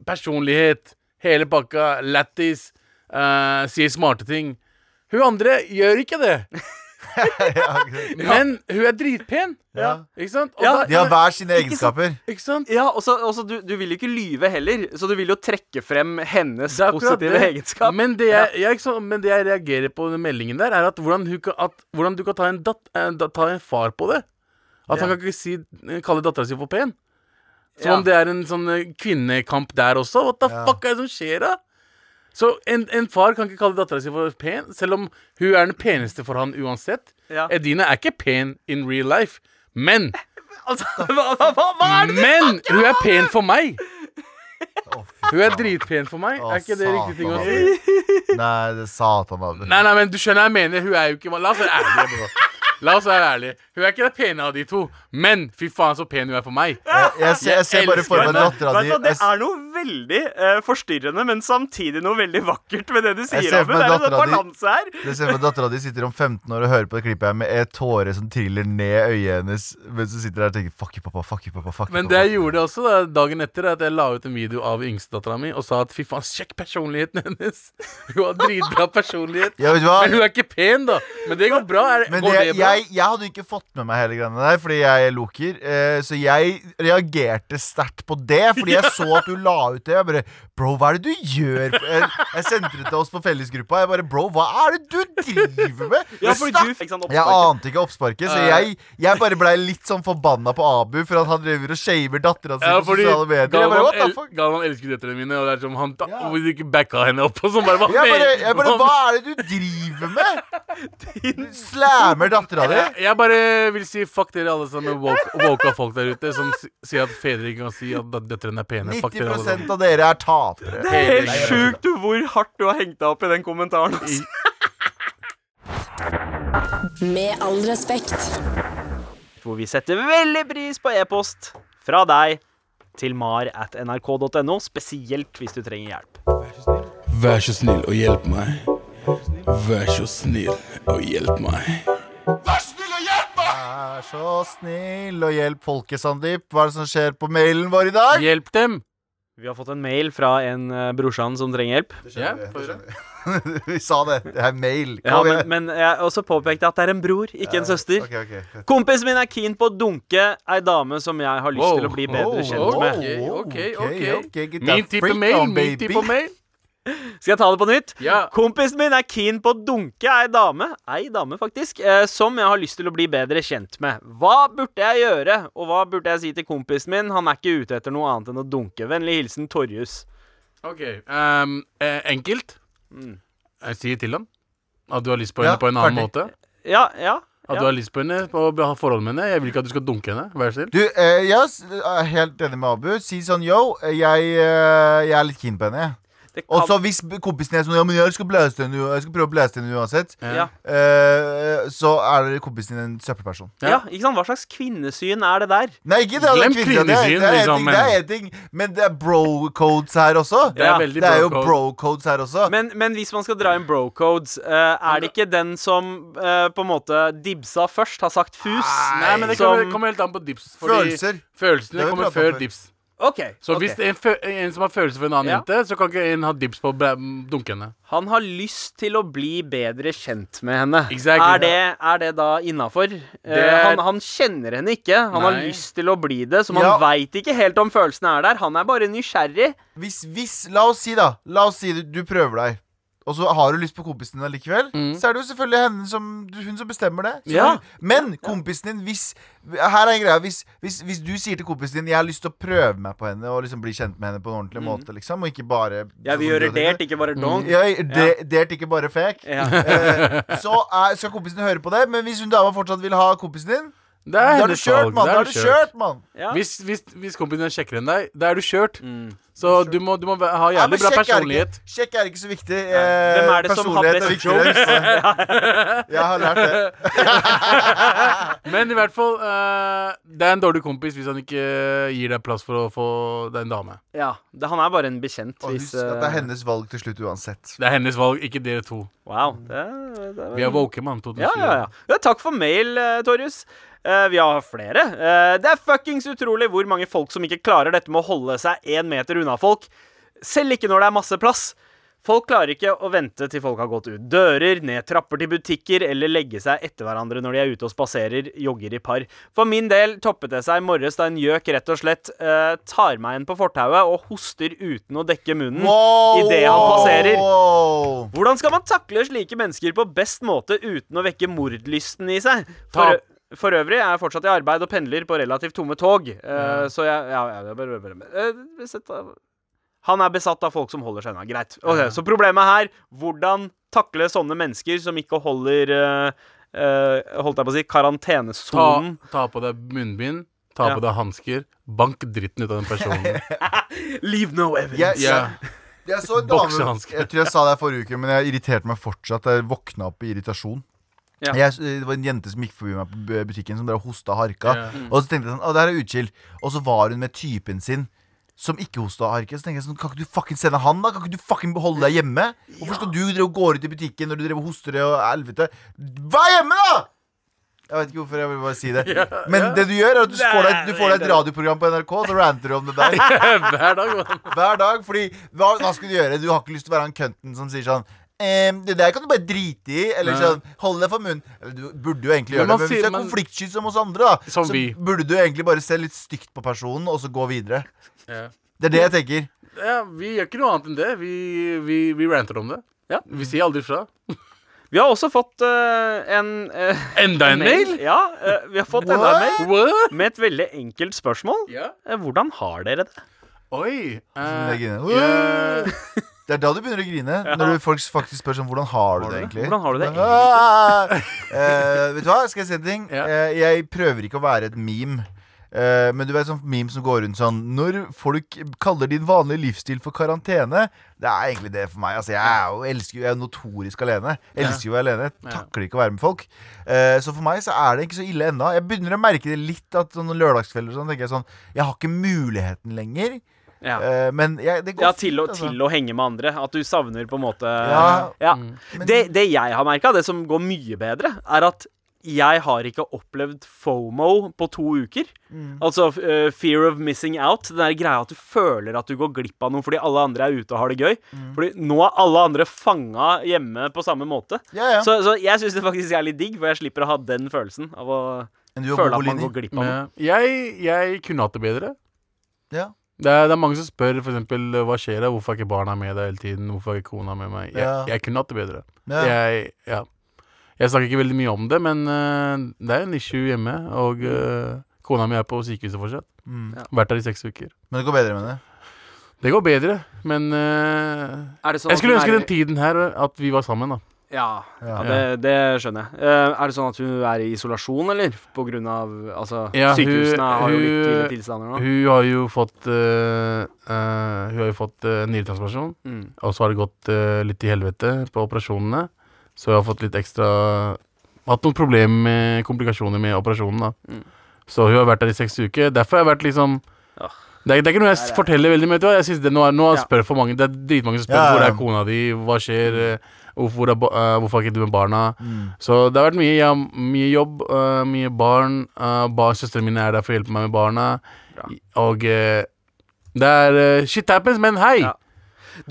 Speaker 4: personlighet, hele pakka, lættis, uh, sier smarte ting. Hun andre gjør ikke det. men hun er dritpen.
Speaker 3: ja.
Speaker 4: Ikke sant? Og
Speaker 2: Ja.
Speaker 4: da,
Speaker 3: De har hver sine egenskaper.
Speaker 4: ikke sant?
Speaker 2: Ja, og så, og så du, du vil jo ikke lyve heller, så du vil jo trekke frem hennes
Speaker 4: Det er akkurat
Speaker 2: positive
Speaker 4: det.
Speaker 2: egenskap.
Speaker 4: Men det, jeg, ja, ikke sant, men det jeg reagerer på den meldingen der, er at hvordan, hun kan, at, hvordan du kan ta en, dat, eh, da, ta en far på det. At han kan ikke si, kalle dattera si for pen. Som
Speaker 2: Ja.
Speaker 4: om det er en sånn eh, kvinnekamp der også. What the
Speaker 3: Ja.
Speaker 4: fuck er det som skjer, da? Så en, en far kan ikke kalle dattera si for pen, selv om hun er den peneste for han uansett.
Speaker 2: Ja.
Speaker 4: Edina er ikke pen in real life, men
Speaker 2: Altså, hva, hva, hva, er det?
Speaker 4: Men hun er pen for meg! Hun er dritpen for meg. Er ikke det riktig ting å si?
Speaker 3: Nei, det er satan av det.
Speaker 4: Nei, nei, men du skjønner jeg mener. Hun er jo ikke La oss være ærlige, bro. La oss være ærlige. Hun er ikke den pene av de to, men fy faen så pen hun er for meg.
Speaker 3: Jeg, jeg, ser, jeg ser bare for meg dattera
Speaker 2: vet
Speaker 3: di
Speaker 2: du hva, Det
Speaker 3: jeg,
Speaker 2: er noe veldig eh, forstyrrende, men samtidig noe veldig vakkert med det du sier.
Speaker 3: ser for meg
Speaker 2: Det er en
Speaker 3: dattera di-
Speaker 2: balanse her.
Speaker 3: jeg ser for meg dattera di sitter om 15 år og hører på det klippet her med en tåre som triller ned øyet hennes mens hun sitter der og tenker 'fuck you, pappa', 'fuck you, pappa'. fuck you,
Speaker 4: Men
Speaker 3: pappa
Speaker 4: det jeg gjorde også da, dagen etter, er at jeg la ut en video av yngstedattera mi og sa at fy faen, sjekk personligheten hennes. Hun har dritbra personlighet.
Speaker 3: Ja, vet du hva?
Speaker 4: Men hun er ikke pen, da. Men det går bra. Er,
Speaker 3: Men
Speaker 4: går
Speaker 3: det,
Speaker 4: det bra?
Speaker 3: jeg, jeg hadde ikke fått med meg hele greiene der, fordi jeg er loker. Eh, så jeg reagerte sterkt på det, fordi jeg så at du la ut det. Jeg bare Bro, hva er det du gjør? Jeg, jeg sendte det til oss på fellesgruppa. Jeg bare Bro, hva er det du driver med?
Speaker 2: Ja, du fikk sånn
Speaker 3: jeg ante ikke oppsparket, så jeg, jeg bare blei litt sånn forbanna på Abu for at han driver og shaver dattera si
Speaker 4: Ja,
Speaker 3: på sosiale medier. Jeg bare,
Speaker 4: Galvan, el? Galvan elsker døtrene mine, og det er som han ta,
Speaker 3: Ja.
Speaker 4: Du ikke backa henne opp? Og sånn bare,
Speaker 3: Jeg bare, jeg bare Hva er det du driver med? Du slammer dattera di.
Speaker 4: Jeg, jeg bare vil si fuck dere alle sammen woke, woke folk der ute som sier at fedre ikke kan si at døtrene er pene. Fuck dere alle
Speaker 3: 90
Speaker 4: sammen.
Speaker 3: Av dere er tapere.
Speaker 2: Det er helt sjukt hvor hardt du har hengt deg opp i den kommentaren. Altså.
Speaker 1: Med all respekt.
Speaker 2: Hvor vi setter veldig pris på e-post fra deg til mar at nrk.no, spesielt hvis du trenger hjelp.
Speaker 5: Vær så snill og hjelp meg. Vær så snill og hjelp meg.
Speaker 3: Vær så snill og hjelp folket, Sandeep. Hva er det som skjer på mailen vår i dag?
Speaker 4: Hjelp dem!
Speaker 2: Vi har fått en mail fra en uh, brorsan som trenger hjelp.
Speaker 3: Det
Speaker 4: Ja,
Speaker 3: skjønner vi, det skjønner vi. Vi sa det. Det er mail.
Speaker 2: Ja, men, men jeg også påpekte at det er en bror, ikke en søster.
Speaker 3: Okay, okay.
Speaker 2: Kompisen min er keen på å dunke ei dame som jeg har lyst
Speaker 4: Wow.
Speaker 2: til å bli bedre kjent
Speaker 3: oh,
Speaker 2: med.
Speaker 4: Okay, okay, okay.
Speaker 3: ok,
Speaker 4: Min type mail,
Speaker 3: on,
Speaker 4: min type mail.
Speaker 2: Skal jeg ta det på nytt?
Speaker 4: Ja.
Speaker 2: Kompisen min er keen på å dunke ei dame, ei dame faktisk, eh, som jeg har lyst til å bli bedre kjent med. Hva burde jeg gjøre, og hva burde jeg si til kompisen min? Han er ikke ute etter noe annet enn å dunke. Vennlig hilsen Torjus.
Speaker 4: OK. Um, eh, enkelt.
Speaker 2: Mm.
Speaker 4: Jeg sier til ham at du har lyst på
Speaker 3: Ja,
Speaker 4: henne på en annen
Speaker 3: ferdig.
Speaker 4: måte.
Speaker 2: Ja, ja.
Speaker 4: At
Speaker 2: ja.
Speaker 4: du har lyst på henne på å ha forhold med henne. Jeg vil ikke at du skal dunke henne. Vær så snill.
Speaker 3: Du, eh, jeg er helt enig med Abu. Si sånn yo, jeg, eh, jeg er litt keen på henne.
Speaker 2: Kan-
Speaker 3: Og så hvis kompisen er sånn Ja, men jeg skal, blæse henne, jeg skal prøve å blæse henne uansett,
Speaker 2: ja.
Speaker 3: uh, så er kompisen din en søppelperson.
Speaker 2: ja, ikke sant? Hva slags kvinnesyn er det der?
Speaker 3: Nei, ikke det.
Speaker 4: Glem
Speaker 3: kvinnesyn, det, er- det, er
Speaker 4: liksom,
Speaker 3: ting, det er en ting, men det er bro-codes her også.
Speaker 4: Det er
Speaker 2: Ja,
Speaker 3: Det er jo
Speaker 4: bro code.
Speaker 3: bro-codes her også.
Speaker 2: Men, men hvis man skal dra inn bro-codes, uh, er det ikke den som uh, på en måte dibsa først, har sagt fus?
Speaker 4: Nei, men det
Speaker 2: som-
Speaker 4: kommer, kommer helt an på dips. Fordi
Speaker 3: Følelser.
Speaker 4: Følelsene kommer før
Speaker 3: før.
Speaker 4: dips.
Speaker 2: OK.
Speaker 4: Så
Speaker 2: okay.
Speaker 4: hvis det er en som har følelser for en annen
Speaker 2: Ja.
Speaker 4: jente, så kan ikke en ha dips på å dunke henne.
Speaker 2: Han har lyst til å bli bedre kjent med henne.
Speaker 4: Exactly.
Speaker 2: Er, det, er det da innafor?
Speaker 4: er-
Speaker 2: han, han kjenner henne ikke. Han har lyst til å bli det, så man
Speaker 3: Ja.
Speaker 2: veit ikke helt om følelsene er der. Han er bare nysgjerrig.
Speaker 3: Hvis, hvis, la oss si da La oss si du, du prøver deg Og så har du lyst på kompisen din likevel
Speaker 4: Mm.
Speaker 3: Så er det jo selvfølgelig henne som, hun som bestemmer det
Speaker 2: Ja.
Speaker 3: Men kompisen din hvis, Her er en greie hvis, hvis, hvis du sier til kompisen din Jeg har lyst til å prøve meg på henne Og liksom bli kjent med henne på en ordentlig måte liksom, Og ikke bare
Speaker 2: Jeg vil gjøre dert, ikke bare donk.
Speaker 3: Ja, de, Dert, ikke bare fake
Speaker 2: Ja.
Speaker 3: Eh, Så er, skal kompisen din høre på det Men hvis hun dama fortsatt vil ha kompisen din Da
Speaker 4: er
Speaker 3: er du kjørt, mann
Speaker 4: Da er
Speaker 3: er
Speaker 4: du kjørt.
Speaker 3: mann
Speaker 2: Ja.
Speaker 4: Hvis, hvis, hvis kompisen din er kjekkere enn deg, da er du kjørt.
Speaker 2: Mm.
Speaker 4: Så du må, du må ha jævlig bra
Speaker 3: personlighet. er. Sjekk er ikke så viktig
Speaker 2: Hvem er det som har
Speaker 3: er
Speaker 2: best
Speaker 3: jokes? Jeg har lært det
Speaker 4: Men i hvert fall, eh, det er en dårlig kompis hvis han ikke gir deg plass for å få deg en dame.
Speaker 2: ja. Det, han er bare en bekjent.
Speaker 3: Og
Speaker 2: Hvis,
Speaker 3: husk at det er
Speaker 2: eh,
Speaker 3: hennes valg til slutt uansett.
Speaker 4: Det er hennes valg, ikke dere to.
Speaker 2: Wow. Det, det,
Speaker 4: Vi er woke, mann.
Speaker 2: Ja, ja, ja. ja takk for mail, uh, Torjus. Eh, vi har flere. Eh, det er fuckings utrolig hvor mange folk som ikke klarer dette med å holde seg én meter unna folk. Selv ikke når det er masse plass. Folk klarer ikke å vente til folk har gått ut dører, ned trapper til butikker eller legge seg etter hverandre når de er ute og spaserer, jogger i par. For min del toppet det seg i morges da en gjøk rett og slett eh, tar meg en på fortauet og hoster uten å dekke munnen
Speaker 3: Wow,
Speaker 2: idet han passerer. Hvordan skal man takle slike mennesker på best måte uten å vekke mordlysten i seg? For, for øvrig er jeg fortsatt i arbeid og pendler på relativt tomme tog. eh, Så jeg ja, jeg bare, eh, Han er besatt av folk som holder seg unna. Greit. Ok, Så problemet her hvordan takle sånne mennesker som ikke holder uh, uh, Holdt jeg på å si
Speaker 4: Ta,
Speaker 2: karantenesonen.
Speaker 4: ta på deg munnbind, ta
Speaker 2: Ja.
Speaker 4: på deg hansker. Bank dritten ut av den personen.
Speaker 2: Leave no evidence.
Speaker 3: Jeg,
Speaker 4: Yeah.
Speaker 3: jeg så en dame Jeg tror jeg sa det her forrige uke, men jeg irriterte meg fortsatt. Jeg våkna opp i irritasjon.
Speaker 2: Ja.
Speaker 3: Jeg, det var en jente som gikk forbi meg på butikken, som drev hosta og harka.
Speaker 4: Ja.
Speaker 3: Og så tenkte jeg sånn, å, det her er utchill. Og så var hun med typen sin. Som ikke hosta og harka. Så tenkte jeg sånn, Kan ikke du fucking sende han, da? Kan ikke du fucking beholde deg hjemme? Hvorfor skal du drive og gå ut i butikken når du driver og hoster og helvete? Vær hjemme, da! Jeg vet ikke hvorfor jeg vil bare si det. Men det du gjør, er at du får deg, du får deg et radioprogram på NRK, så ranter du om det der.
Speaker 4: Hver dag.
Speaker 3: Hver dag. Fordi hva, hva skal du gjøre? Du har ikke lyst til å være han kønten som sier sånn ehm, det der kan du bare drite i. Eller sånn, hold deg for munnen. Eller du burde jo egentlig gjøre det. Men hvis du er konfliktsky som oss andre, da,
Speaker 4: Som
Speaker 3: så
Speaker 4: vi.
Speaker 3: burde du egentlig bare se litt stygt på personen, og så gå videre.
Speaker 4: Ja.
Speaker 3: Det er det jeg tenker.
Speaker 4: ja, vi gjør ikke noe annet enn det. Vi, vi, vi ranter om det.
Speaker 2: Ja.
Speaker 4: Vi sier aldri fra.
Speaker 2: Vi har også fått uh, en uh,
Speaker 4: Enda en mail?
Speaker 2: Ja, uh, vi har fått enda en mail
Speaker 4: What?
Speaker 2: med et veldig enkelt spørsmål. Yeah. Hvordan har dere det?
Speaker 4: Oi.
Speaker 3: Uh,
Speaker 4: eh,
Speaker 3: jeg. Det er da du begynner å grine. Når folk faktisk spør sånn Hvordan har du det egentlig?
Speaker 2: Hvordan har du det
Speaker 3: egentlig? Uh, vet du hva, skal jeg si en ting?
Speaker 4: Ja.
Speaker 3: Uh, jeg prøver ikke å være et meme. Uh, men du vet sånn meme som går rundt sånn Når folk kaller din vanlige livsstil for karantene Det er egentlig det for meg. Altså, jeg er jo elsker jeg er notorisk alene. Elsker jo å være alene. Takler ikke å være med folk. Uh, så for meg så er det ikke så ille ennå. Jeg begynner å merke det litt. At sånn lørdagskvelder sånn, tenker jeg sånn Jeg har ikke muligheten lenger.
Speaker 2: Ja.
Speaker 3: Uh, men jeg, det går
Speaker 2: Ja, til
Speaker 3: fint, altså.
Speaker 2: til å henge med andre. At du savner på en måte
Speaker 3: Ja.
Speaker 2: Ja.
Speaker 3: Men-
Speaker 2: Det, det jeg har merka, det som går mye bedre, er at jeg har ikke opplevd FOMO på to uker. Altså uh, fear of missing out. Den der greia at du føler at du går glipp av noe fordi alle andre er ute og har det gøy. Fordi nå er alle andre fanga hjemme på samme måte.
Speaker 3: Ja, ja.
Speaker 2: Så, så jeg syns det faktisk er litt digg, for jeg slipper å ha den følelsen av å
Speaker 3: Men du og
Speaker 2: føle at man går glipp av noe.
Speaker 4: Jeg, jeg kunne hatt det bedre.
Speaker 3: Ja.
Speaker 4: Det er, det er mange som spør for eksempel, hva skjer da? Hvorfor er ikke barna med deg hele tiden? Hvorfor er ikke kona med meg? Jeg,
Speaker 3: Ja.
Speaker 4: jeg kunne hatt det bedre.
Speaker 3: Ja.
Speaker 4: Jeg, ja. jeg snakker ikke veldig mye om det, men øh, det er en issue hjemme. Og øh, kona mi er på sykehuset fortsatt.
Speaker 3: Mm.
Speaker 4: Vært der i seks uker.
Speaker 3: Men det går bedre med det.
Speaker 4: Det går bedre, men øh,
Speaker 2: Er det sånn
Speaker 4: Jeg skulle
Speaker 2: hun
Speaker 4: ønske
Speaker 2: er-
Speaker 4: den tiden her at vi var sammen, da.
Speaker 2: Ja, ja det, det skjønner jeg. Eh, er det sånn at hun er i isolasjon, eller? På grunn av Altså,
Speaker 4: Ja, hun-
Speaker 2: sykehusene har jo litt
Speaker 4: hun-
Speaker 2: ille tilstander nå.
Speaker 4: Hun har jo fått uh, uh, Hun har jo fått uh, nyretransplantasjon.
Speaker 2: Mm.
Speaker 4: Og så har det gått litt til helvete på operasjonene. Så hun har fått litt ekstra Hatt noen problemer med komplikasjoner med operasjonen. da
Speaker 2: Mm.
Speaker 4: Så hun har vært der i seks uker. Derfor har jeg vært liksom
Speaker 2: ja.
Speaker 4: det er, det er ikke noe jeg
Speaker 2: er-
Speaker 4: forteller veldig mye. Jeg synes det, nå, er, nå spør for mange Det er dritmange som spør
Speaker 3: Ja, ja,
Speaker 4: hvor er kona di, hva skjer, eh, hvorfor, er, eh, hvorfor er ikke du med barna.
Speaker 3: Mm.
Speaker 4: Så det har vært mye, ja, mye jobb, uh, mye barn. Uh, bar, Søstrene mine er der for å hjelpe meg med barna.
Speaker 2: Bra.
Speaker 4: Og eh, det er eh, Shit happens, men hei!
Speaker 2: Ja.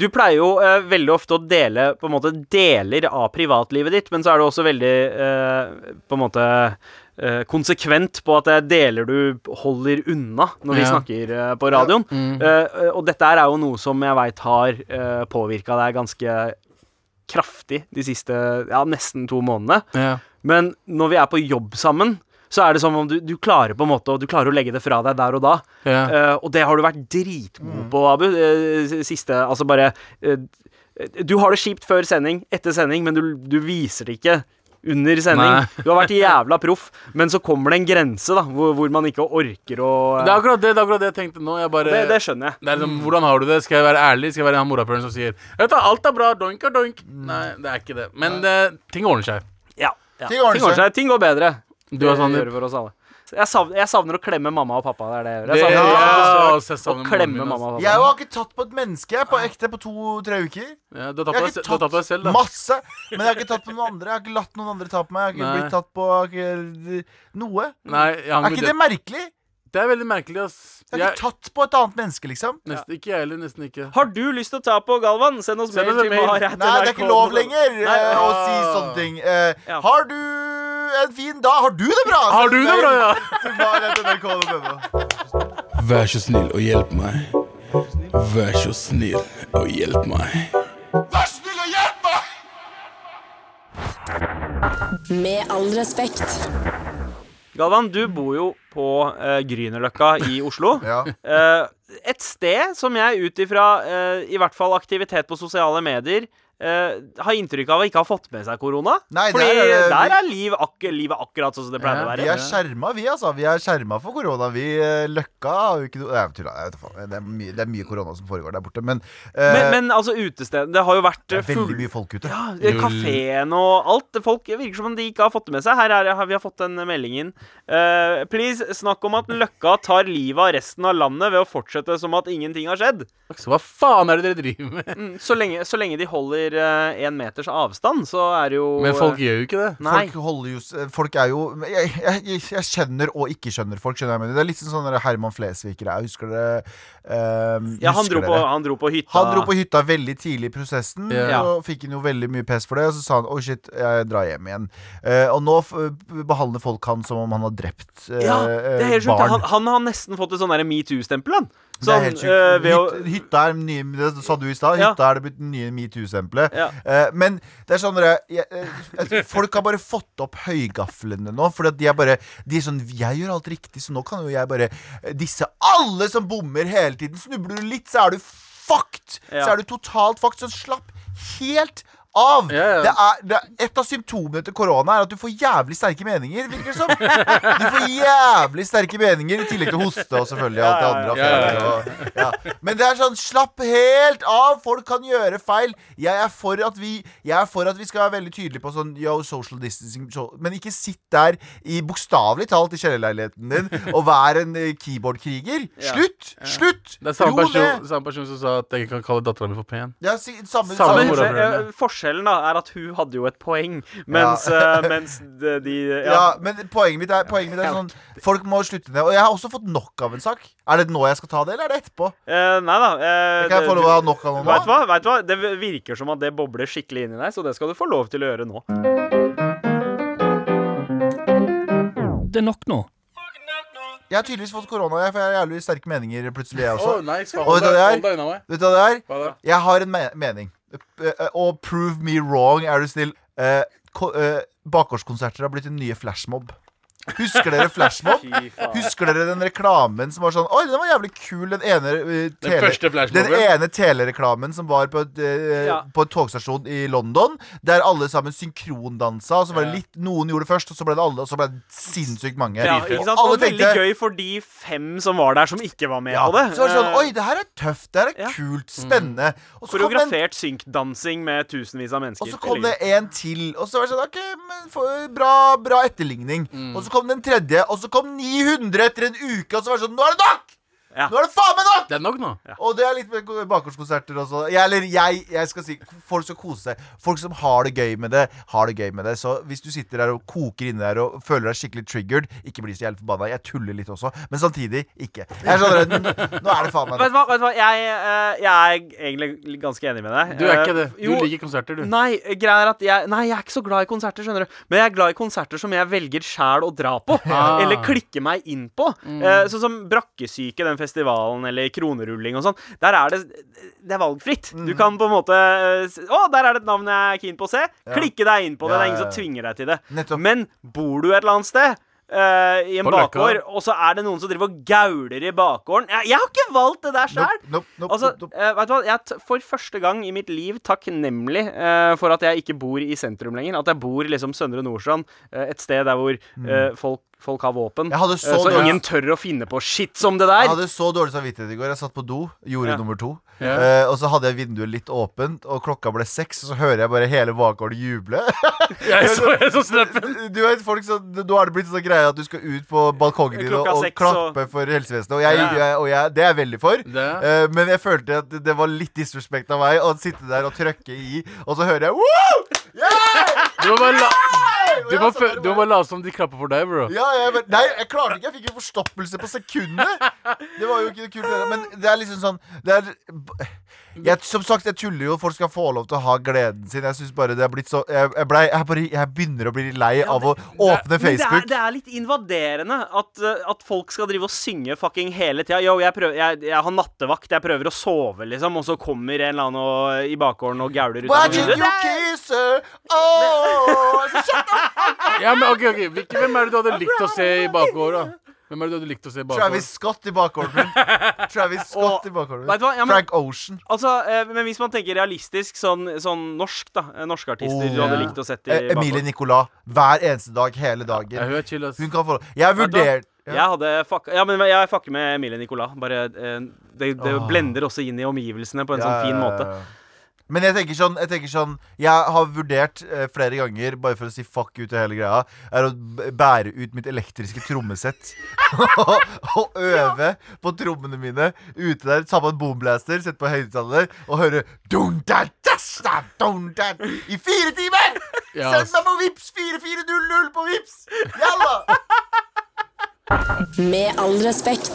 Speaker 2: Du pleier jo eh, veldig ofte å dele på en måte deler av privatlivet ditt, men så er du også veldig eh, på en måte eh, konsekvent på at det er deler du holder unna når vi
Speaker 4: Ja.
Speaker 2: snakker eh, på radioen.
Speaker 4: Mm.
Speaker 2: Eh, og dette er jo noe som jeg veit har uh, påvirka deg ganske kraftig de siste ja, nesten to månedene.
Speaker 4: Ja.
Speaker 2: Men når vi er på jobb sammen, så er det som om du, du klarer på en måte og Du klarer å legge det fra deg der og da.
Speaker 4: Ja.
Speaker 2: Uh, og det har du vært dritgod på, Abu. Uh, siste Altså bare uh, Du har det kjipt før sending, etter sending, men du, du viser det ikke under sending.
Speaker 4: Nei.
Speaker 2: Du har vært jævla proff, men så kommer det en grense da hvor, hvor man ikke orker å
Speaker 4: Det er akkurat det, det er akkurat det jeg tenkte nå. Jeg bare,
Speaker 2: det, det skjønner jeg.
Speaker 4: Det er liksom, Hvordan har du det? Skal jeg være ærlig? Skal jeg være han morapuleren som sier Vet du, alt er bra, doink og doink? Nei, det er ikke det. Men det, ting ordner seg.
Speaker 2: Ja, ja.
Speaker 3: Ting ordner seg.
Speaker 2: Ting går bedre.
Speaker 4: Du har
Speaker 2: Det
Speaker 4: sånn
Speaker 2: gjør det for oss alle. Jeg savner, jeg savner å klemme mamma og pappa. Det er det jeg gjør. Jeg savner
Speaker 4: ja,
Speaker 2: å
Speaker 4: jeg savner
Speaker 2: og klemme
Speaker 4: min,
Speaker 2: mamma og pappa.
Speaker 3: Jeg har ikke tatt på et menneske på ekte på to-tre uker.
Speaker 4: Ja, du har tatt
Speaker 3: Jeg
Speaker 4: på
Speaker 3: har
Speaker 4: deg, tatt selv, da.
Speaker 3: masse, men jeg har ikke tatt på noen andre. Jeg har ikke latt noen andre ta på meg. Jeg har ikke
Speaker 4: Nei.
Speaker 3: blitt tatt på ikke, noe.
Speaker 4: Nei,
Speaker 3: Er ikke det merkelig?
Speaker 4: Det er veldig merkelig, ass.
Speaker 3: Jeg har ikke tatt på et annet menneske, liksom.
Speaker 4: nesten, ikke jeg heller. Nesten ikke.
Speaker 2: Har du lyst til å ta på Galvan? Send oss
Speaker 4: Send
Speaker 2: mail til
Speaker 4: mail.
Speaker 3: Nei, det er ikke lov lenger
Speaker 2: Nei,
Speaker 3: ja. å
Speaker 4: ah.
Speaker 3: si sånne ting. Uh,
Speaker 2: Ja.
Speaker 3: Har du en fin dag? Har du det bra?
Speaker 4: Har du det bra, ja?
Speaker 3: Vær så snill og hjelp meg.
Speaker 5: Vær så snill og hjelp meg. Vær så snill og hjelp meg.
Speaker 1: Med all respekt.
Speaker 2: Galvan, du bor jo på uh, Grünerløkka i Oslo.
Speaker 3: Ja.
Speaker 2: Eh, et sted som jeg ut ifra eh, i hvert fall aktivitet på sosiale medier eh, har inntrykk av å ikke ha fått med seg korona.
Speaker 3: Nei,
Speaker 2: Fordi
Speaker 3: der er det-
Speaker 2: der er liv ak livet akkurat sånn som det pleier
Speaker 4: Ja,
Speaker 2: å
Speaker 3: Vi
Speaker 2: være.
Speaker 3: er skjerma, vi, altså. Vi er skjerma for korona. Vi eh, Løkka har jo ikke noe. Det er, det er mye korona som foregår der borte. Men, eh,
Speaker 2: Men, men altså, utestedet Det har jo vært
Speaker 3: det
Speaker 2: eh,
Speaker 3: er veldig mye folk ute.
Speaker 2: ja,
Speaker 4: Jo,
Speaker 2: Kafeen og alt. Folk virker som om de ikke har fått det med seg. Her er, har vi har fått den meldingen. Eh, please, snakk om at Løkka tar livet av resten av landet ved å fortsette som at ingenting har skjedd.
Speaker 4: Så hva faen er det dere driver med?
Speaker 2: Mm, så, lenge, så lenge de holder én meters avstand, så er det jo
Speaker 4: Men folk gjør jo ikke det.
Speaker 2: Nei.
Speaker 3: Folk, holder jo, folk er jo jeg, jeg, jeg skjønner og ikke skjønner folk. Skjønner jeg, men Det er litt sånn sånn Herman Flesvig er. Husker dere? ehm,
Speaker 2: Ja, han dro, på, han dro på hytta.
Speaker 3: Han dro på hytta veldig tidlig i prosessen,
Speaker 4: Ja.
Speaker 3: og fikk han jo veldig mye pes for det. Og så sa han oh shit, jeg drar hjem igjen. Uh, og nå f behandler folk han som om han har drept uh,
Speaker 2: Ja, det er helt sjukt.
Speaker 3: barn.
Speaker 2: Han, han har nesten fått et sånn metoo-stempel, han.
Speaker 3: Det er
Speaker 2: Sånn,
Speaker 3: helt
Speaker 2: eh,
Speaker 3: sjukt.
Speaker 2: ved
Speaker 3: Hyt, hytta er nye, det sa du i stad.
Speaker 2: Ja.
Speaker 3: Hytta er det blitt nye metoo-stempelet.
Speaker 2: Ja.
Speaker 3: Uh, men det er sånn jeg, eh, jeg Folk har bare fått opp høygaflene nå. For de er bare De er sånn Jeg gjør alt riktig, så nå kan jo jeg bare eh, disse alle som bommer hele tiden. Snubler du litt, så er du fucked!
Speaker 2: Ja.
Speaker 3: Så er du totalt fucked. Så slapp helt av!
Speaker 4: Ja, ja.
Speaker 3: Det er, det er, et av symptomene til korona er at du får jævlig sterke meninger, virker det som. Du får jævlig sterke meninger, i tillegg til hoste og selvfølgelig alt det andre.
Speaker 4: ja, ja,
Speaker 3: feil, og- ja. Men det er sånn, slapp helt av! Folk kan gjøre feil. Jeg er for at vi, jeg er for at vi skal være veldig tydelige på sånn yo, social distancing, so, men ikke sitt der i bokstavelig talt i kjellerleiligheten din og vær en eh, keyboardkriger. Slutt! Slutt!
Speaker 4: Det er samme person, samme person som sa at jeg ikke kan kalle dattera mi for pen.
Speaker 3: Er si- samme,
Speaker 4: Samme
Speaker 3: samme,
Speaker 4: mora.
Speaker 2: Forskjellen da er at hun hadde jo et poeng, mens, eh, mens de, de
Speaker 3: Ja,
Speaker 2: ja.
Speaker 3: men poenget mitt er, poenget mitt er sånn Folk må slutte ned. Og jeg har også fått nok av en sak. Er det nå jeg skal ta det, eller er det etterpå?
Speaker 2: Uh, nei da. Uh,
Speaker 3: Kan jeg få lov å ha nok av noe
Speaker 2: Vet du
Speaker 3: nå?
Speaker 2: hva? Vet du hva? Det virker som at det bobler skikkelig inni deg, så det skal du få lov til å gjøre nå.
Speaker 6: Det er nok nå.
Speaker 3: Jeg har tydeligvis fått korona, jeg, for jeg har jævlig sterke meninger plutselig, jeg også.
Speaker 4: Oh, nice.
Speaker 3: Og vet du hva det er? Er? Jeg har en me mening. Eh, eh, Og prove me wrong, er du snill. Eh, eh, Bakgårdskonserter har blitt en nye flashmob. Husker dere flashmob? Husker dere den reklamen som var sånn Oi, den var jævlig kul, den ene uh, tele, den
Speaker 4: Den
Speaker 3: ene telereklamen som var på, et, uh,
Speaker 2: Ja.
Speaker 3: på en togstasjon i London, der alle sammen synkrondansa. og så var det litt Noen gjorde det først, og så ble det alle, og så ble det sinnssykt mange.
Speaker 2: Ja,
Speaker 3: Og
Speaker 2: ikke sant?
Speaker 3: alle
Speaker 2: Og veldig
Speaker 3: tenkte-
Speaker 2: gøy for de fem som var der, som ikke var med
Speaker 3: ja,
Speaker 2: på det.
Speaker 3: Så var det sånn
Speaker 2: Eh,
Speaker 3: Oi, det her er tøft, det her er
Speaker 2: Ja.
Speaker 3: kult, spennende. Og så en
Speaker 2: Koreografert synkdansing med tusenvis av mennesker.
Speaker 3: Og så kom det en til, og så var det sånn OK, men for, bra, bra etterligning. Og så kom den tredje, og så kom 900 etter en uke, og så var det sånn Nå er det nok!
Speaker 2: Ja.
Speaker 3: Nå er det faen meg nok!
Speaker 4: Det er nok nå.
Speaker 3: Og det er litt med bakgårdskonserter også. Jeg, eller jeg, jeg skal si folk skal kose seg. Folk som har det gøy med det, har det gøy med det. Så hvis du sitter der og koker inni der og føler deg skikkelig triggered, ikke bli så jævlig forbanna. Jeg tuller litt også, men samtidig ikke. Jeg skjønner det. Nå er det faen meg
Speaker 2: Vet du hva, vet du hva? Jeg, eh, jeg er egentlig ganske enig med deg.
Speaker 4: Du er
Speaker 2: Eh,
Speaker 4: ikke det. Du
Speaker 2: jo,
Speaker 4: liker konserter, du.
Speaker 2: Nei, greia er at jeg, nei, jeg er ikke så glad i konserter, skjønner du. Men jeg er glad i konserter som jeg velger sjæl å dra på.
Speaker 4: Ah.
Speaker 2: Eller klikke meg inn på.
Speaker 3: Mm.
Speaker 2: Eh, sånn som Brakkesyke, den festivalen, eller Kronerulling og sånn. Der er det Det er valgfritt.
Speaker 3: Mm.
Speaker 2: Du kan på en måte eh, Å, der er det et navn jeg er keen på å se. Klikke deg inn på det.
Speaker 3: Ja,
Speaker 2: Det er ingen
Speaker 3: ja,
Speaker 2: som tvinger deg til det.
Speaker 3: Nettopp.
Speaker 2: Men bor du et eller annet sted Uh, I en bakgård, og så er det noen som driver og gauler i bakgården Jeg, jeg har ikke valgt det der sjøl!
Speaker 3: Nope, nope, nope,
Speaker 2: Altså,
Speaker 3: nope, nope.
Speaker 2: eh, vet du hva? Jeg er for første gang i mitt liv takknemlig uh, for at jeg ikke bor i sentrum lenger. At jeg bor liksom Søndre Nordstrand, et sted der hvor eh, folk, folk har våpen. Eh,
Speaker 3: så
Speaker 2: så ingen tør å finne på shit som det der.
Speaker 3: Jeg hadde så dårlig samvittighet i går. Jeg satt på do, gjorde
Speaker 2: Ja.
Speaker 3: nummer to.
Speaker 4: Ja.
Speaker 3: Uh, og så hadde jeg vinduet litt åpent, og klokka ble seks, og så hører jeg bare hele bakgården juble.
Speaker 4: Jeg så, jeg så
Speaker 3: du vet, folk så, Nå har det blitt sånn greie at du skal ut på balkongen din og, og
Speaker 2: klappe
Speaker 3: klappe for helsevesenet. Og, jeg,
Speaker 2: Ja.
Speaker 3: jeg, og jeg, det er jeg veldig for. Eh, men jeg følte at det var litt disrespekt av meg å sitte der og trykke i, og så hører jeg Woo! Yeah!
Speaker 4: Du må bare la
Speaker 3: Og
Speaker 4: Du må,
Speaker 3: bare-
Speaker 4: du må late som de klapper for deg, bro.
Speaker 3: Ja, jeg, bare- nei, jeg klarte ikke. Jeg fikk jo forstoppelse på sekundet. Det var jo ikke kult. Men det er liksom sånn det er, jeg, Som sagt, jeg tuller jo. Folk skal få lov til å ha gleden sin. Jeg synes bare det er blitt så Jeg, jeg, ble, jeg, bare, jeg begynner å bli lei av å åpne
Speaker 2: Men det er,
Speaker 3: Facebook.
Speaker 2: det er litt invaderende at, eh, at folk skal drive og synge fucking hele tida. Yo, jeg, prøver, jeg, jeg har nattevakt, jeg prøver å sove, liksom, og så kommer en eller annen og, i bakgården og gauler ut av vinduet.
Speaker 3: you kiss Oh.
Speaker 4: Ja, men ok, ok Hvem er det du hadde likt å se i bakgården? Hvem er det du hadde likt å se i bakgården?
Speaker 3: Travis Scott i bakgården. Travis Scott i bakgården
Speaker 2: Vet du hva? Ja, men-
Speaker 3: Frank Ocean.
Speaker 2: Altså, eh, men hvis man tenker realistisk, sånn, sånn norsk, da. eh, Norske artister
Speaker 3: Oh,
Speaker 2: du hadde likt å sett i
Speaker 3: Eh, Emilie
Speaker 2: bakgården.
Speaker 3: Nicolas. Hver eneste dag, hele
Speaker 4: Ja,
Speaker 3: dagen.
Speaker 4: hun er chill, ass.
Speaker 3: Hun kan få Jeg har ja.
Speaker 2: Jeg hadde fuck, Ja, men jeg fucker med Emilie Nicolas. Bare eh, Det, det blender også inn i omgivelsene på en sånn fin måte.
Speaker 3: Men jeg tenker sånn Jeg, tenker sånn, jeg har vurdert eh, flere ganger, bare for å si fuck ut til hele greia, er å b- bære ut mitt elektriske trommesett. og øve på trommene mine ute der. Ta på en boomblaster, sette på høyttaler og høre dun, da, das, da, dun, da, i fire timer!
Speaker 4: Ja,
Speaker 3: Send meg på Vips 4400 på Vips! Jalla!
Speaker 1: Med all respekt.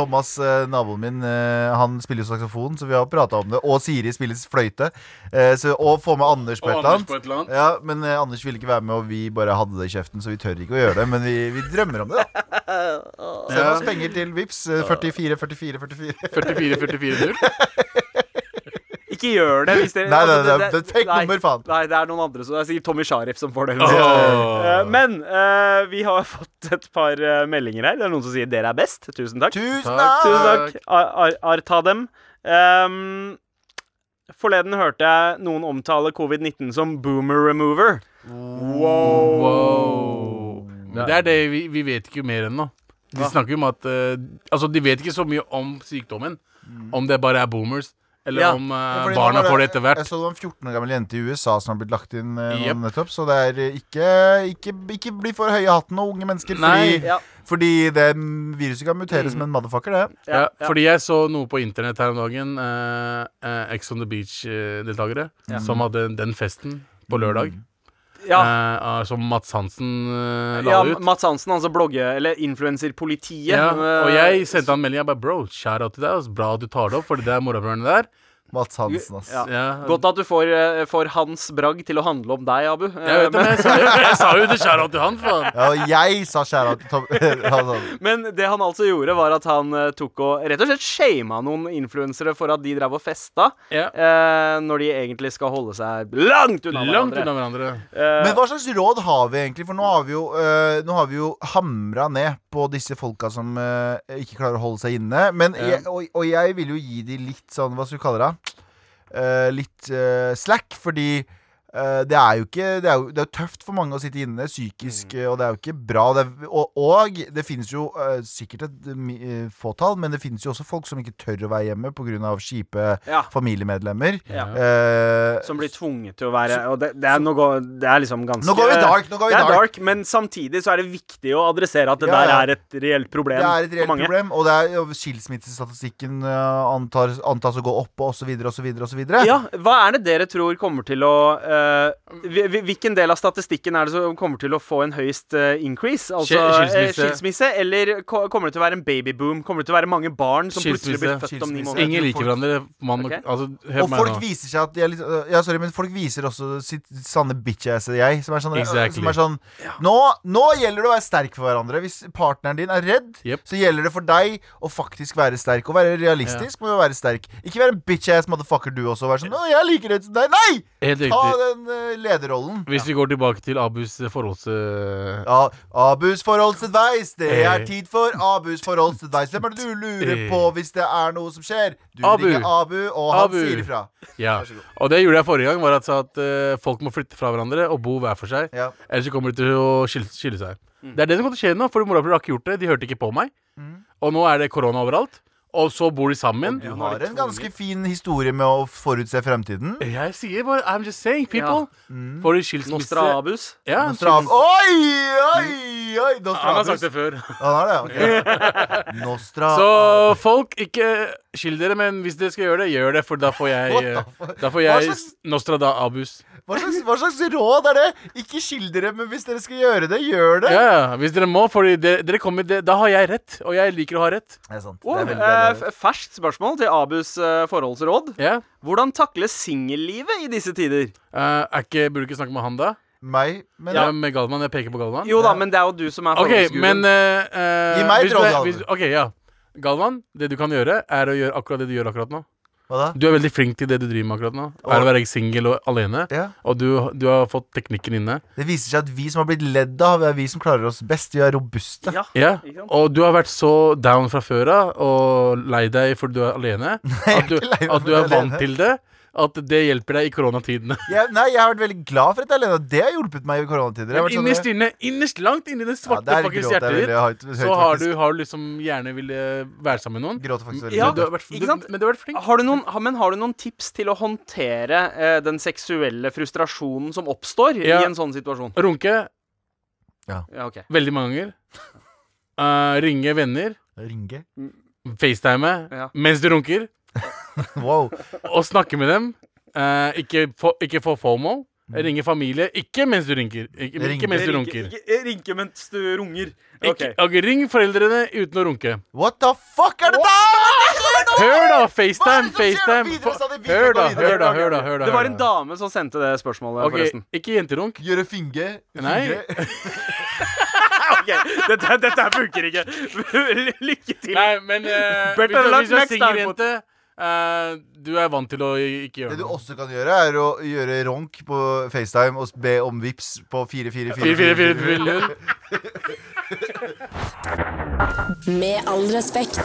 Speaker 3: Thomas, eh, naboen min, eh, han spiller jo saksofon, så vi har prata om det. Og Siri spiller fløyte. Eh, så, og få med Anders på et eller annet. Ja, Men Anders ville ikke være med, og vi bare hadde det i kjeften, så vi tør ikke å gjøre det. Men vi, vi drømmer om det, da. Send oss penger til Vips eh, 44 44 44.
Speaker 4: 44 44 0
Speaker 2: Ikke gjør det hvis dere
Speaker 3: Nei, nei,
Speaker 2: altså,
Speaker 3: det, det, det
Speaker 2: nei,
Speaker 3: nummer, faen.
Speaker 2: Nei, det er noen andre som Det er sikkert Tommy Sharif som får det.
Speaker 4: Oh.
Speaker 2: Eh, men uh, vi har fått et par eh, meldinger her. Det er noen som sier 'dere er best'. Tusen takk.
Speaker 3: Tusen
Speaker 4: Takk.
Speaker 2: Tusen
Speaker 3: takk!
Speaker 2: Ar, Ar ar ta dem. Um, forleden hørte jeg noen omtale covid-19 som boomer remover.
Speaker 4: Wow. Men det er det vi, vi vet ikke mer ennå. De snakker jo om at uh, Altså, de vet ikke så mye om sykdommen. Om det bare er boomers, eller
Speaker 2: Ja.
Speaker 4: om eh,
Speaker 3: fordi nå
Speaker 4: barna
Speaker 3: var
Speaker 4: får det etter
Speaker 3: Jeg så det var en 14 år gammel jente i USA som har blitt lagt inn eh, nå
Speaker 4: Jep.
Speaker 3: nettopp. Så det er eh, ikke, ikke, ikke bli for høye i hatten og unge mennesker.
Speaker 4: Nei.
Speaker 3: Fordi,
Speaker 2: Ja.
Speaker 3: fordi det viruset kan mutere som en motherfucker, det.
Speaker 4: Ja,
Speaker 2: Ja, ja.
Speaker 4: Fordi jeg så noe på internett her om dagen. Uh, Ex on the Beach-deltakere som hadde den festen på lørdag.
Speaker 2: Ja.
Speaker 4: Uh, som Mats Hansen uh, la
Speaker 2: ja,
Speaker 4: ut.
Speaker 2: Mats Hansen, altså blogge... Eller influenserpolitiet.
Speaker 4: Ja, og jeg sendte han melding. Jeg bare Bro, out til deg. Altså, Bra du tar det opp, for det er morapulerne der.
Speaker 3: Mats Hansen, ass.
Speaker 2: Ja.
Speaker 4: Ja.
Speaker 2: Godt at du får, eh, får Hans bragg til å handle om deg, Abu. Eh,
Speaker 4: Jeg vet det,
Speaker 2: men,
Speaker 4: jeg sa, jeg sa jo det kjære til han, faen.
Speaker 3: Ja, og jeg sa kjære til Tom.
Speaker 2: Men det han altså gjorde, var at han eh, tok og rett og slett shama noen influensere for at de drev og festa,
Speaker 4: Ja.
Speaker 2: eh, når de egentlig skal holde seg langt unna
Speaker 4: Langt
Speaker 2: hverandre.
Speaker 4: unna hverandre.
Speaker 2: Eh,
Speaker 3: Men hva slags råd har vi egentlig? For nå har vi jo, øh, nå jo hamra ned på disse folka som uh, ikke klarer å holde seg inne. Men
Speaker 4: Ja.
Speaker 3: jeg, og, og jeg vil jo gi de litt sånn, hva skal du kalle det? Uh, litt uh, slack, fordi det er jo ikke det er jo, det er tøft for mange å sitte inne psykisk, mm. og det er jo ikke bra. Det er, og, og det finnes jo uh, sikkert et øh, fåtall, men det finnes jo også folk som ikke tør å være hjemme pga. kjipe
Speaker 2: ja,
Speaker 3: familiemedlemmer.
Speaker 2: ja.
Speaker 3: Uh,
Speaker 2: Som blir tvunget til å være Og det, det, er, går, det er liksom ganske
Speaker 3: Nå går vi dark, går vi
Speaker 2: det
Speaker 3: dark.
Speaker 2: dark, men samtidig så er det viktig å adressere at det
Speaker 3: Ja,
Speaker 2: der er et reelt problem
Speaker 3: Det er et
Speaker 2: for
Speaker 3: reelt
Speaker 2: mange.
Speaker 3: problem, og det er skilsmissestatistikken uh, antas å gå opp og så videre og så videre og så videre.
Speaker 2: Ja, Hva er det dere tror kommer til å eh, Hvilken del av statistikken er det som kommer til å få en høyest eh, increase? Altså eh,
Speaker 4: skilsmisse.
Speaker 2: skilsmisse, eller kommer det til å være en babyboom? Kommer det til å være mange barn som plutselig blir
Speaker 4: Skilsmisse.
Speaker 2: født om ni måneder?
Speaker 4: Ingen liker hverandre. Man,
Speaker 2: okay.
Speaker 4: altså, hør
Speaker 3: Og
Speaker 4: meg
Speaker 3: folk
Speaker 4: nå.
Speaker 3: viser seg at de er litt uh, Ja, sorry, men folk viser også sitt sanne bitch-ass jeg. Som er sånn, uh,
Speaker 4: Exactly.
Speaker 3: som er sånn nå, nå gjelder det å være sterk for hverandre. Hvis partneren din er redd,
Speaker 4: Yep.
Speaker 3: så gjelder det for deg å faktisk være sterk. Å være realistisk må jo være sterk. Ikke være en bitch-ass motherfucker du også. og Være sånn 'Å, jeg liker det som deg'. Nei!
Speaker 4: Helt
Speaker 3: Ta
Speaker 4: riktig.
Speaker 3: Den uh, lederrollen.
Speaker 4: Hvis vi går tilbake til Abus eh, forholds... eh,
Speaker 3: Ja, Abus forholdsadvice. Det er
Speaker 4: Eh.
Speaker 3: tid for Abus forholdsadvice. Hvem er det du lurer
Speaker 4: Eh.
Speaker 3: på hvis det er noe som skjer? Du
Speaker 4: Abu.
Speaker 3: ringer Abu, og han
Speaker 4: Abu.
Speaker 3: sier ifra.
Speaker 4: Ja. Og det gjorde jeg forrige gang, var at, at uh, folk må flytte fra hverandre og bo hver for seg.
Speaker 3: Ja.
Speaker 4: Ellers så kommer de til å skille, skille seg. Det er det som kommer til å skje nå, for morapuler har ikke gjort det. De hørte ikke på meg. Og nå er det korona overalt. Og så bor de sammen.
Speaker 3: Du har en ganske fin historie med å forutse fremtiden.
Speaker 4: Jeg sier bare I'm just saying, people.
Speaker 3: Mm.
Speaker 4: Får de skilsmisse
Speaker 2: Nostrabus.
Speaker 4: Ja, Nostrab
Speaker 3: oi, Oi, oi, Nostrabus.
Speaker 4: Han har sagt det før.
Speaker 3: Han har det, ok. Nostrabus.
Speaker 4: Så folk, ikke skill dere, men hvis dere skal gjøre det, gjør det, for da får jeg eh? Da får jeg
Speaker 3: slags-
Speaker 4: Nostrada-abus.
Speaker 3: Hva slags, hva slags råd er det? Ikke skill dere, men hvis dere skal gjøre det, gjør det.
Speaker 4: Ja, ja, hvis dere må, for dere, dere kommer Da har jeg rett, og jeg liker å ha rett.
Speaker 3: Det er sant.
Speaker 2: Oh,
Speaker 3: det er veldig,
Speaker 2: eh, ferskt spørsmål til Abus eh, forholdsråd.
Speaker 4: Yeah.
Speaker 2: Hvordan takle singellivet i disse tider?
Speaker 4: Eh, er ikke, Burde du ikke snakke med han, da?
Speaker 3: Meg, men
Speaker 4: Ja, med Galvan. Jeg peker på Galvan.
Speaker 2: Jo da, men det er jo du som er
Speaker 4: OK,
Speaker 2: Okay,
Speaker 4: men eh, eh,
Speaker 3: Gi meg et råd, Galvan.
Speaker 4: OK, ja. Galvan, det du kan gjøre, er å gjøre akkurat det du gjør akkurat nå.
Speaker 3: Hva da?
Speaker 4: Du er veldig flink til det du driver med akkurat nå. Er å være singel og alene.
Speaker 3: Ja.
Speaker 4: Og du, du har fått teknikken inne.
Speaker 3: Det viser seg at vi som har blitt ledd av, er vi som klarer oss best. Vi er robuste.
Speaker 2: Ja,
Speaker 4: Ja. Og du har vært så down fra før av og lei deg fordi du er alene. Nei, At du, at du er
Speaker 3: er
Speaker 4: vant
Speaker 3: alene.
Speaker 4: til det. At det hjelper deg i koronatidene.
Speaker 3: Ja, nei, jeg har vært veldig glad for at jeg er alene. Det har hjulpet meg i koronatider. Jeg har
Speaker 4: Men
Speaker 3: vært sånn-
Speaker 4: inne, innerst langt inni det svarte
Speaker 3: ja, jeg
Speaker 4: hjertet ditt,
Speaker 3: høyt, høyt,
Speaker 4: så har du, har du liksom gjerne ville være sammen med noen.
Speaker 3: Gråter faktisk veldig
Speaker 2: Ja,
Speaker 4: du har vært,
Speaker 2: ikke
Speaker 4: du,
Speaker 2: sant?
Speaker 4: men du har vært flink.
Speaker 2: Har du noen, men har du noen tips til å håndtere eh, den seksuelle frustrasjonen som oppstår
Speaker 4: Ja.
Speaker 2: i en sånn situasjon?
Speaker 4: Runke
Speaker 2: Ja, Okay.
Speaker 4: veldig mange ganger. Uh, ringe venner.
Speaker 3: Ringe.
Speaker 4: FaceTime
Speaker 2: Ja.
Speaker 4: mens du runker.
Speaker 3: Wow.
Speaker 4: Og snakke med dem. Eh, ikke, få, ikke få FOMO. Ringe familie. Ikke mens du rinker. Ikke,
Speaker 3: Ringe.
Speaker 4: ikke mens du runker.
Speaker 2: Ikke, rinke mens du runger. Okay.
Speaker 4: Ikke, ok, ring foreldrene uten å runke.
Speaker 3: What the fuck er det der?!
Speaker 4: Hør da! FaceTime! FaceTime Hør da, hør da, hør da. hør da
Speaker 2: Det var en dame som sendte det spørsmålet,
Speaker 4: okay.
Speaker 2: forresten.
Speaker 4: Ikke jenterunk.
Speaker 3: Gjøre finge.
Speaker 4: Nei.
Speaker 2: Ok, dette, dette funker ikke. Lykke til.
Speaker 4: Nei, men eh, hvis,
Speaker 2: Better
Speaker 4: du,
Speaker 2: luck
Speaker 4: hvis du
Speaker 2: next time,
Speaker 4: eh, Du er vant til å ikke gjøre
Speaker 3: Det
Speaker 4: Det
Speaker 3: du
Speaker 4: noe.
Speaker 3: også kan gjøre, er å gjøre ronk på FaceTime og be om vips på
Speaker 4: 4444.
Speaker 3: 4444.
Speaker 1: Med all respekt.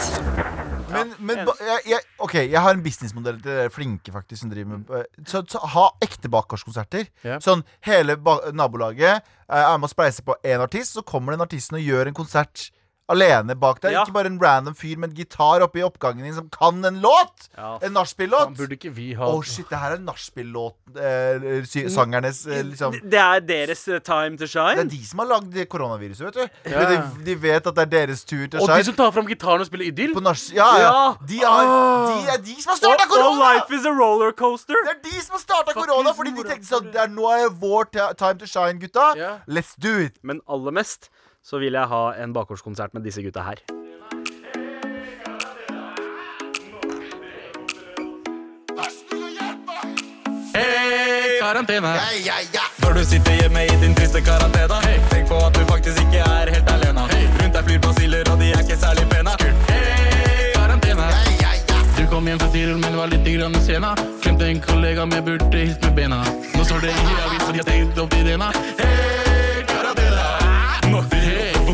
Speaker 3: Men, men jeg, jeg, OK, jeg har en businessmodell til dere flinke faktisk som driver med eh, Så, så ha ekte bakgårdskonserter.
Speaker 4: Yeah.
Speaker 3: Sånn hele ba nabolaget eh, er med å spleiser på én artist, så kommer den artisten og gjør en konsert alene bak der.
Speaker 2: Ja.
Speaker 3: Ikke bare en random fyr med en gitar oppe i oppgangen din som kan en låt!
Speaker 2: Ja.
Speaker 3: En nachspiel-låt.
Speaker 4: Burde ikke vi ha
Speaker 3: Å, shit, det her er nachspiel-låt. Eh, eh, liksom
Speaker 2: Det er deres eh, time to shine?
Speaker 3: Det er de som har lagd det koronaviruset, vet du.
Speaker 4: Ja.
Speaker 3: De, de vet at det er deres tur til å
Speaker 4: Og de som tar fram gitaren og spiller Idyll?
Speaker 3: Ja, ja. De, har, de er de som har starta korona!
Speaker 2: Oh, life is a rollercoaster.
Speaker 3: Det er de som har starta korona, fordi de tenkte sånn Nå er vår time to shine, gutta. Let's do it.
Speaker 2: Men aller mest så vil jeg ha en bakgårdskonsert med disse gutta her.
Speaker 5: Hei, karantene. Når du sitter hjemme i din triste karantene, hey, tenk på at du faktisk ikke er helt alene. Hey, rundt deg flyr basiller, og de er ikke særlig pene. Hei, karantene. Du kom hjem fra Tirol, men var litt grann sena. Glemte en kollega, men burde hilst med bena. Nå står det i avisen, de har tenkt opp karantene. Nå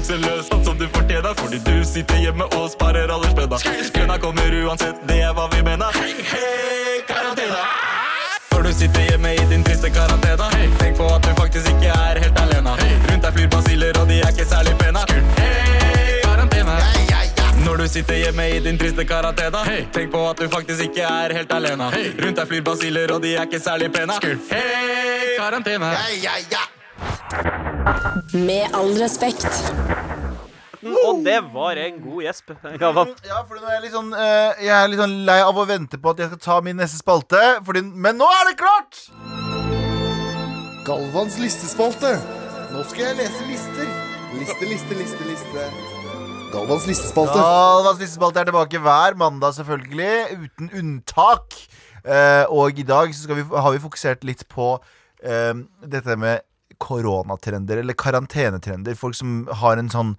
Speaker 5: hey, bukse løs, sånn som du fortjener, fordi du sitter hjemme og sparer alle spenna. Kønna kommer uansett, det er hva vi mener. Hei, karantene. Når du sitter hjemme i din triste karantene hey, Tenk på at du faktisk ikke er helt alene. Hey, Rundt deg flyr basiller og de er ikke særlig pene. Hei, karantene Når du sitter hjemme i din triste karantene hey, Tenk på at du faktisk ikke er helt alene. Hey, Rundt deg flyr basiller og de er ikke særlig pene. Hei, karantene
Speaker 1: Med all respekt.
Speaker 2: Og det var en god gjesp. Galvan.
Speaker 3: Ja, fordi nå er jeg litt sånn eh, Jeg er litt sånn lei av å vente på at jeg skal ta min neste spalte. Fordi, men nå er det klart!
Speaker 7: Galvans listespalte. Nå skal jeg lese lister. Liste, liste, liste, liste. Galvans listespalte.
Speaker 3: Galvans listespalte er tilbake hver mandag, selvfølgelig. Uten unntak. Eh, og i dag så skal vi, har vi fokusert litt på eh, dette med koronatrender, eller karantenetrender. Folk som har en sånn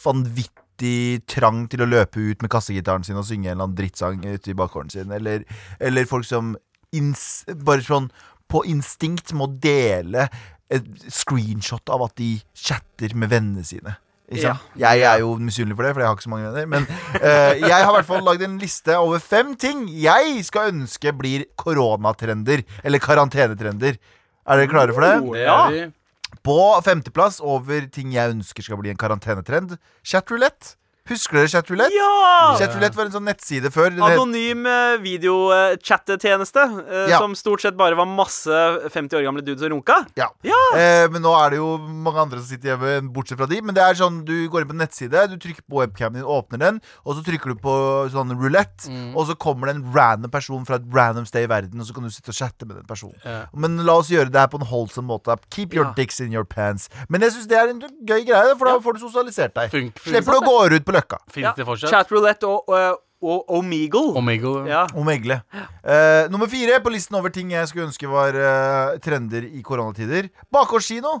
Speaker 3: vanvittig trang til å løpe ut med kassegitaren sin og synge en eller annen drittsang ute i bakgården sin. Eller, eller folk som ins bare sånn på instinkt må dele et screenshot av at de chatter med vennene sine. Ikke sant? Jeg er jo misunnelig for det, for jeg har ikke så mange venner. Men uh, jeg har i hvert fall lagd en liste over fem ting jeg skal ønske blir koronatrender. Eller karantenetrender. Er dere klare for det?
Speaker 4: Det
Speaker 2: Ja.
Speaker 3: På femteplass over ting jeg ønsker skal bli en karantenetrend. Chatroulette. Husker dere Chatroulette?
Speaker 2: Ja!
Speaker 3: Chatroulette var en sånn nettside før. Den
Speaker 2: Anonym eh, videochattetjeneste eh,
Speaker 3: Ja.
Speaker 2: som stort sett bare var masse 50 år gamle dudes og runka.
Speaker 3: Ja.
Speaker 2: Ja.
Speaker 3: Eh, men nå er det jo mange andre som sitter hjemme, bortsett fra de. Men det er sånn, du går inn på en nettside, du trykker på webcamen din, åpner den, og så trykker du på sånn roulette,
Speaker 4: Mm.
Speaker 3: og så kommer det en random person fra et random sted i verden, og så kan du sitte og chatte med den personen.
Speaker 4: Yeah.
Speaker 3: Men la oss gjøre det her på en holdsom måte. Keep your
Speaker 2: Ja.
Speaker 3: dicks in your pants. Men jeg syns det er en gøy greie, for da får du sosialisert deg.
Speaker 4: Funk,
Speaker 3: Slipper du å gå ut på løkka.
Speaker 4: Fins det fortsatt?
Speaker 2: Chatroulette og, og, og Omegle.
Speaker 4: Omegle.
Speaker 2: Ja.
Speaker 3: Omegle. megle. Eh, nummer fire på listen over ting jeg skulle ønske var uh, trender i koronatider. Bakgårdskino.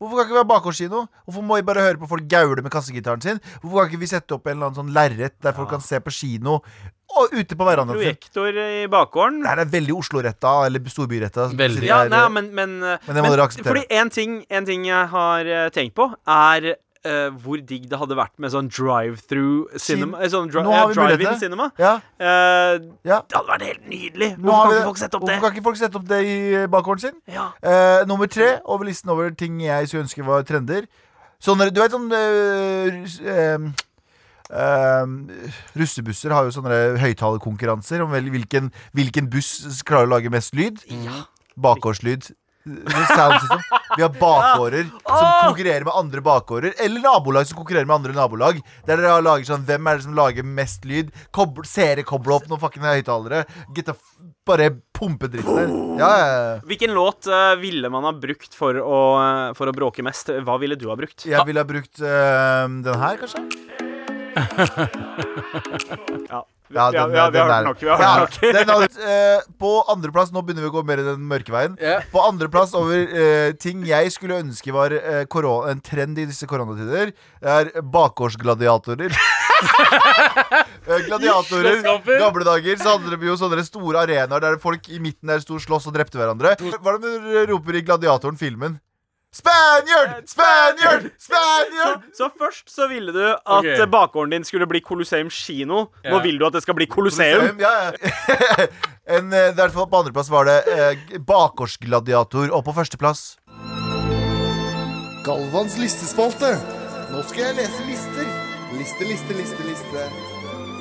Speaker 3: Hvorfor kan ikke vi ha bakgårdskino? Hvorfor må vi bare høre på folk gaule med kassegitaren sin? Hvorfor kan ikke vi sette opp en eller annen sånn lerret der folk kan se på kino og ute på verandaen?
Speaker 2: Projektor i bakgården.
Speaker 3: Det er veldig Oslo-retta, eller storbyretta.
Speaker 2: Ja, nei, men Men, eh,
Speaker 3: Men det må dere akseptere.
Speaker 2: Fordi en ting, en ting jeg har eh, tenkt på, er eh, hvor digg det hadde vært med sånn drive-through cinema. Sin Sånn dri ja, drive-in cinema.
Speaker 3: ja,
Speaker 2: Uh,
Speaker 3: ja.
Speaker 2: det hadde vært helt nydelig. Hvorfor kan ikke folk sette opp det?
Speaker 3: Hvorfor kan ikke folk sette opp det i bakgården sin?
Speaker 2: Ja.
Speaker 3: Eh, nummer tre over listen over ting jeg skulle ønske var trender. Sånne, du vet sånn eh, rus- eh, eh, Russebusser har jo sånne høyttalerkonkurranser om hvilken, hvilken buss klarer å lage mest lyd. Bakgårdslyd. Vi har bakgårder som konkurrerer med andre bakgårder. Eller nabolag som konkurrerer med andre nabolag. Der dere har lager sånn Hvem er det som lager mest lyd? Koble, seere koble opp noen fucking høyttalere. Bare pumpe dritten der. Ja, ja, ja.
Speaker 2: Hvilken låt uh, ville man ha brukt for å, eh, for å bråke mest? Hva ville du ha brukt?
Speaker 3: Jeg ville ha brukt uh, den her, kanskje?
Speaker 2: Ja,
Speaker 3: Ja, den-
Speaker 2: ja, vi har hørt nok. Vi har
Speaker 3: Ja,
Speaker 2: hørt nok.
Speaker 3: den hadde, eh, på andreplass Nå begynner vi å gå mer i den mørke veien.
Speaker 4: Yeah.
Speaker 3: På andreplass over uh, ting jeg skulle ønske var uh, korona, en trend i disse koronatider, er bakgårdsgladiatorer. Eh, Gladiatorer. Gamle dager så hadde de jo sånne store arenaer der folk i midten der sto og sloss og drepte hverandre. Hva er det du roper i Gladiatoren-filmen? Spaniard! Spaniard! Spaniard!
Speaker 2: Så først så ville du at
Speaker 4: Ok.
Speaker 2: eh, bakgården din skulle bli Colosseum kino. Nå
Speaker 4: yeah.
Speaker 2: vil du at det skal bli Colosseum.
Speaker 3: Ja, ja. en, eh, i hvert fall på andreplass var det eh, bakgårdsgladiator, og på førsteplass
Speaker 7: Galvans listespalte. Nå skal jeg lese lister. Liste, liste, liste, liste.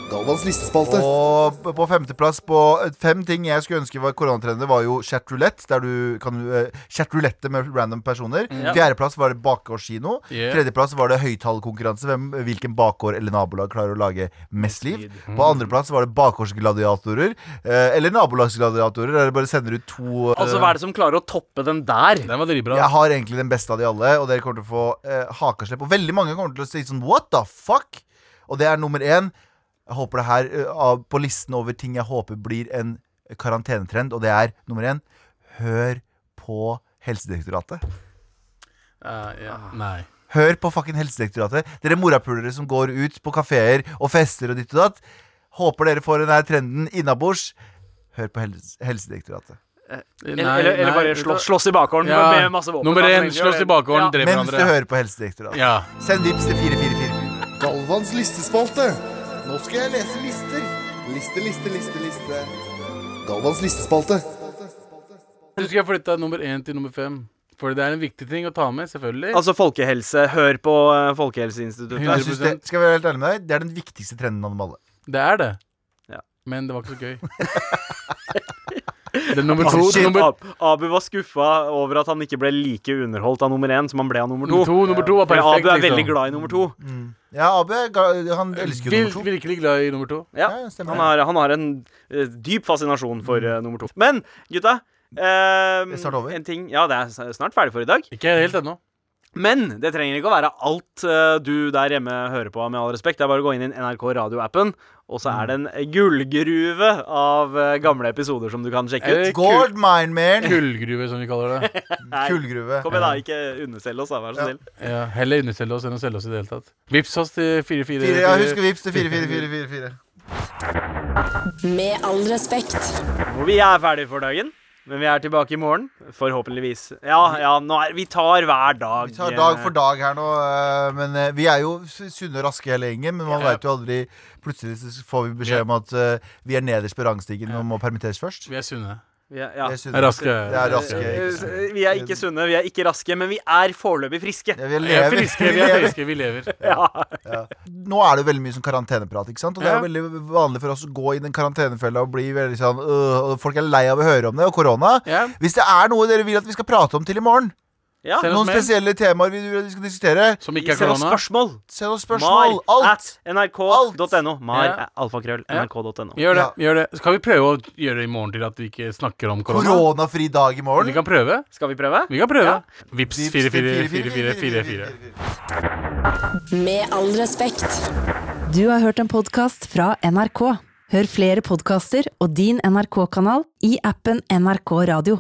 Speaker 7: Galvans listespalte.
Speaker 3: Og på femteplass på eh, fem ting jeg skulle ønske var koronatrender, var jo chatroulette, der du kan uh, chatroulette med random personer.
Speaker 2: Mm.
Speaker 3: Fjerdeplass var det bakgårdskino.
Speaker 4: Yeah.
Speaker 3: Tredjeplass var det høyttalerkonkurranse. Hvilken bakgård eller nabolag klarer å lage mest liv. På andreplass var det bakgårdsgladiatorer. eh, eller nabolagsgladiatorer, der du bare sender ut to eh,
Speaker 2: Altså, hva er det som klarer å toppe den der?
Speaker 4: Den var dritbra.
Speaker 3: Jeg har egentlig den beste av de alle, og dere kommer til å få eh, hakaslepp. Og veldig mange kommer til å si sånn What the fuck? Og det er nummer én. Jeg håper det her eh, på listen over ting jeg håper blir en karantenetrend, og det er nummer én Hør på Helsedirektoratet.
Speaker 4: Uh, ja. Nei.
Speaker 3: Hør på fucking Helsedirektoratet. Dere morapulere som går ut på kafeer og fester og ditt og datt. Håper dere får denne her trenden innabords. Hør på helse Helsedirektoratet.
Speaker 2: Eller, eller, eller bare slåss, slåss i bakgården
Speaker 4: Ja.
Speaker 2: med masse våpen.
Speaker 4: Nummer én, slåss i bakgården,
Speaker 2: Ja.
Speaker 3: Mens du hører på Helsedirektoratet.
Speaker 4: Ja.
Speaker 3: Send vips til 4444.
Speaker 7: Galvans listespalte. Nå skal jeg lese lister. Liste, liste, liste, liste. Galvans listespalte.
Speaker 4: Du skal flytte nummer én til nummer fem. For det er en viktig ting å ta med, selvfølgelig.
Speaker 2: Altså folkehelse. Hør på uh, Folkehelseinstituttet.
Speaker 3: Jeg synes det, skal jeg være helt ærlig med deg, det er den viktigste trenden av dem alle.
Speaker 4: Det er det.
Speaker 2: Ja.
Speaker 4: Men det var ikke så gøy. det er nummer to.
Speaker 3: Oh, shit.
Speaker 4: nummer,
Speaker 2: Ab Abu var skuffa over at han ikke ble like underholdt av nummer én som han ble av nummer to.
Speaker 4: nummer to, nummer to var perfekt.
Speaker 2: Abu er veldig
Speaker 4: liksom.
Speaker 2: glad i nummer to.
Speaker 3: Ja, Abu han elsker
Speaker 4: Vil,
Speaker 3: nummer to.
Speaker 4: virkelig glad i nummer to.
Speaker 2: Ja,
Speaker 3: Ja,
Speaker 2: han, har, han har en uh, dyp fascinasjon for uh, nummer to. Men gutta eh,
Speaker 3: Det er snart over.
Speaker 2: En ting, ja, det er snart ferdig for i dag.
Speaker 4: Ikke helt ennå.
Speaker 2: Men det trenger ikke å være alt uh, du der hjemme hører på, med all respekt. Det er bare å gå inn i NRK Radio-appen, og så er det en gullgruve av eh, gamle episoder som du kan sjekke ut.
Speaker 3: Gold mine, man!
Speaker 4: Kullgruve, som vi kaller det.
Speaker 3: Kullgruve.
Speaker 2: Kom igjen, da. Ikke underselg oss, da. Vær så snill.
Speaker 4: Ja, heller underselge oss enn å selge oss i det hele tatt. Vips oss til 4444.
Speaker 3: Fire, ja, husk å vips til 4444.
Speaker 1: Med all respekt.
Speaker 2: Og vi er ferdige for dagen. Men vi er tilbake i morgen. Forhåpentligvis. Ja, ja, nå er, vi tar hver dag.
Speaker 3: Vi tar dag for dag her nå, eh, men eh, vi er jo sunne og raske hele gjengen. Men man
Speaker 4: Ja.
Speaker 3: vet jo aldri Plutselig så får vi beskjed om at eh, vi er nederst på rangstigen og må permitteres først.
Speaker 4: Vi er sunne.
Speaker 2: Vi er, ja.
Speaker 3: Vi er.
Speaker 4: Raske.
Speaker 3: Det er raske.
Speaker 2: Vi er ikke sunne, vi er ikke raske, men vi er foreløpig friske.
Speaker 3: Ja, vi er
Speaker 4: er friske, vi er friske, vi lever.
Speaker 2: Ja.
Speaker 3: Nå er det veldig mye sånn karanteneprat. ikke sant? Og det er veldig vanlig for oss å gå i den karantenefella og bli veldig sånn øh, og Folk er lei av å høre om det, og korona.
Speaker 4: Ja.
Speaker 3: Hvis det er noe dere vil at vi skal prate om til i morgen,
Speaker 2: ja.
Speaker 4: Send oss
Speaker 3: noen
Speaker 4: mail.
Speaker 3: spesielle temaer vi vil at vi skal diskutere,
Speaker 4: Som ikke er
Speaker 2: Send oss
Speaker 4: korona.
Speaker 2: spørsmål.
Speaker 3: send oss spørsmål.
Speaker 2: Mar
Speaker 3: Alt.
Speaker 2: at nrk.no. Mar
Speaker 4: Ja.
Speaker 2: er alfakrøll
Speaker 4: Ja.
Speaker 2: nrk.no.
Speaker 4: Gjør det.
Speaker 3: Ja.
Speaker 4: gjør det Skal vi prøve å gjøre det i morgen til at vi ikke snakker om korona?
Speaker 3: Koronafri dag i
Speaker 4: Vi
Speaker 3: morgen.
Speaker 4: kan prøve.
Speaker 2: Skal vi prøve?
Speaker 4: Vi kan prøve.
Speaker 2: Ja.
Speaker 4: Vips
Speaker 3: Vips
Speaker 4: 444444.
Speaker 1: Med all respekt.
Speaker 8: Du har hørt en podkast fra NRK. Hør flere podkaster og din NRK-kanal i appen NRK Radio.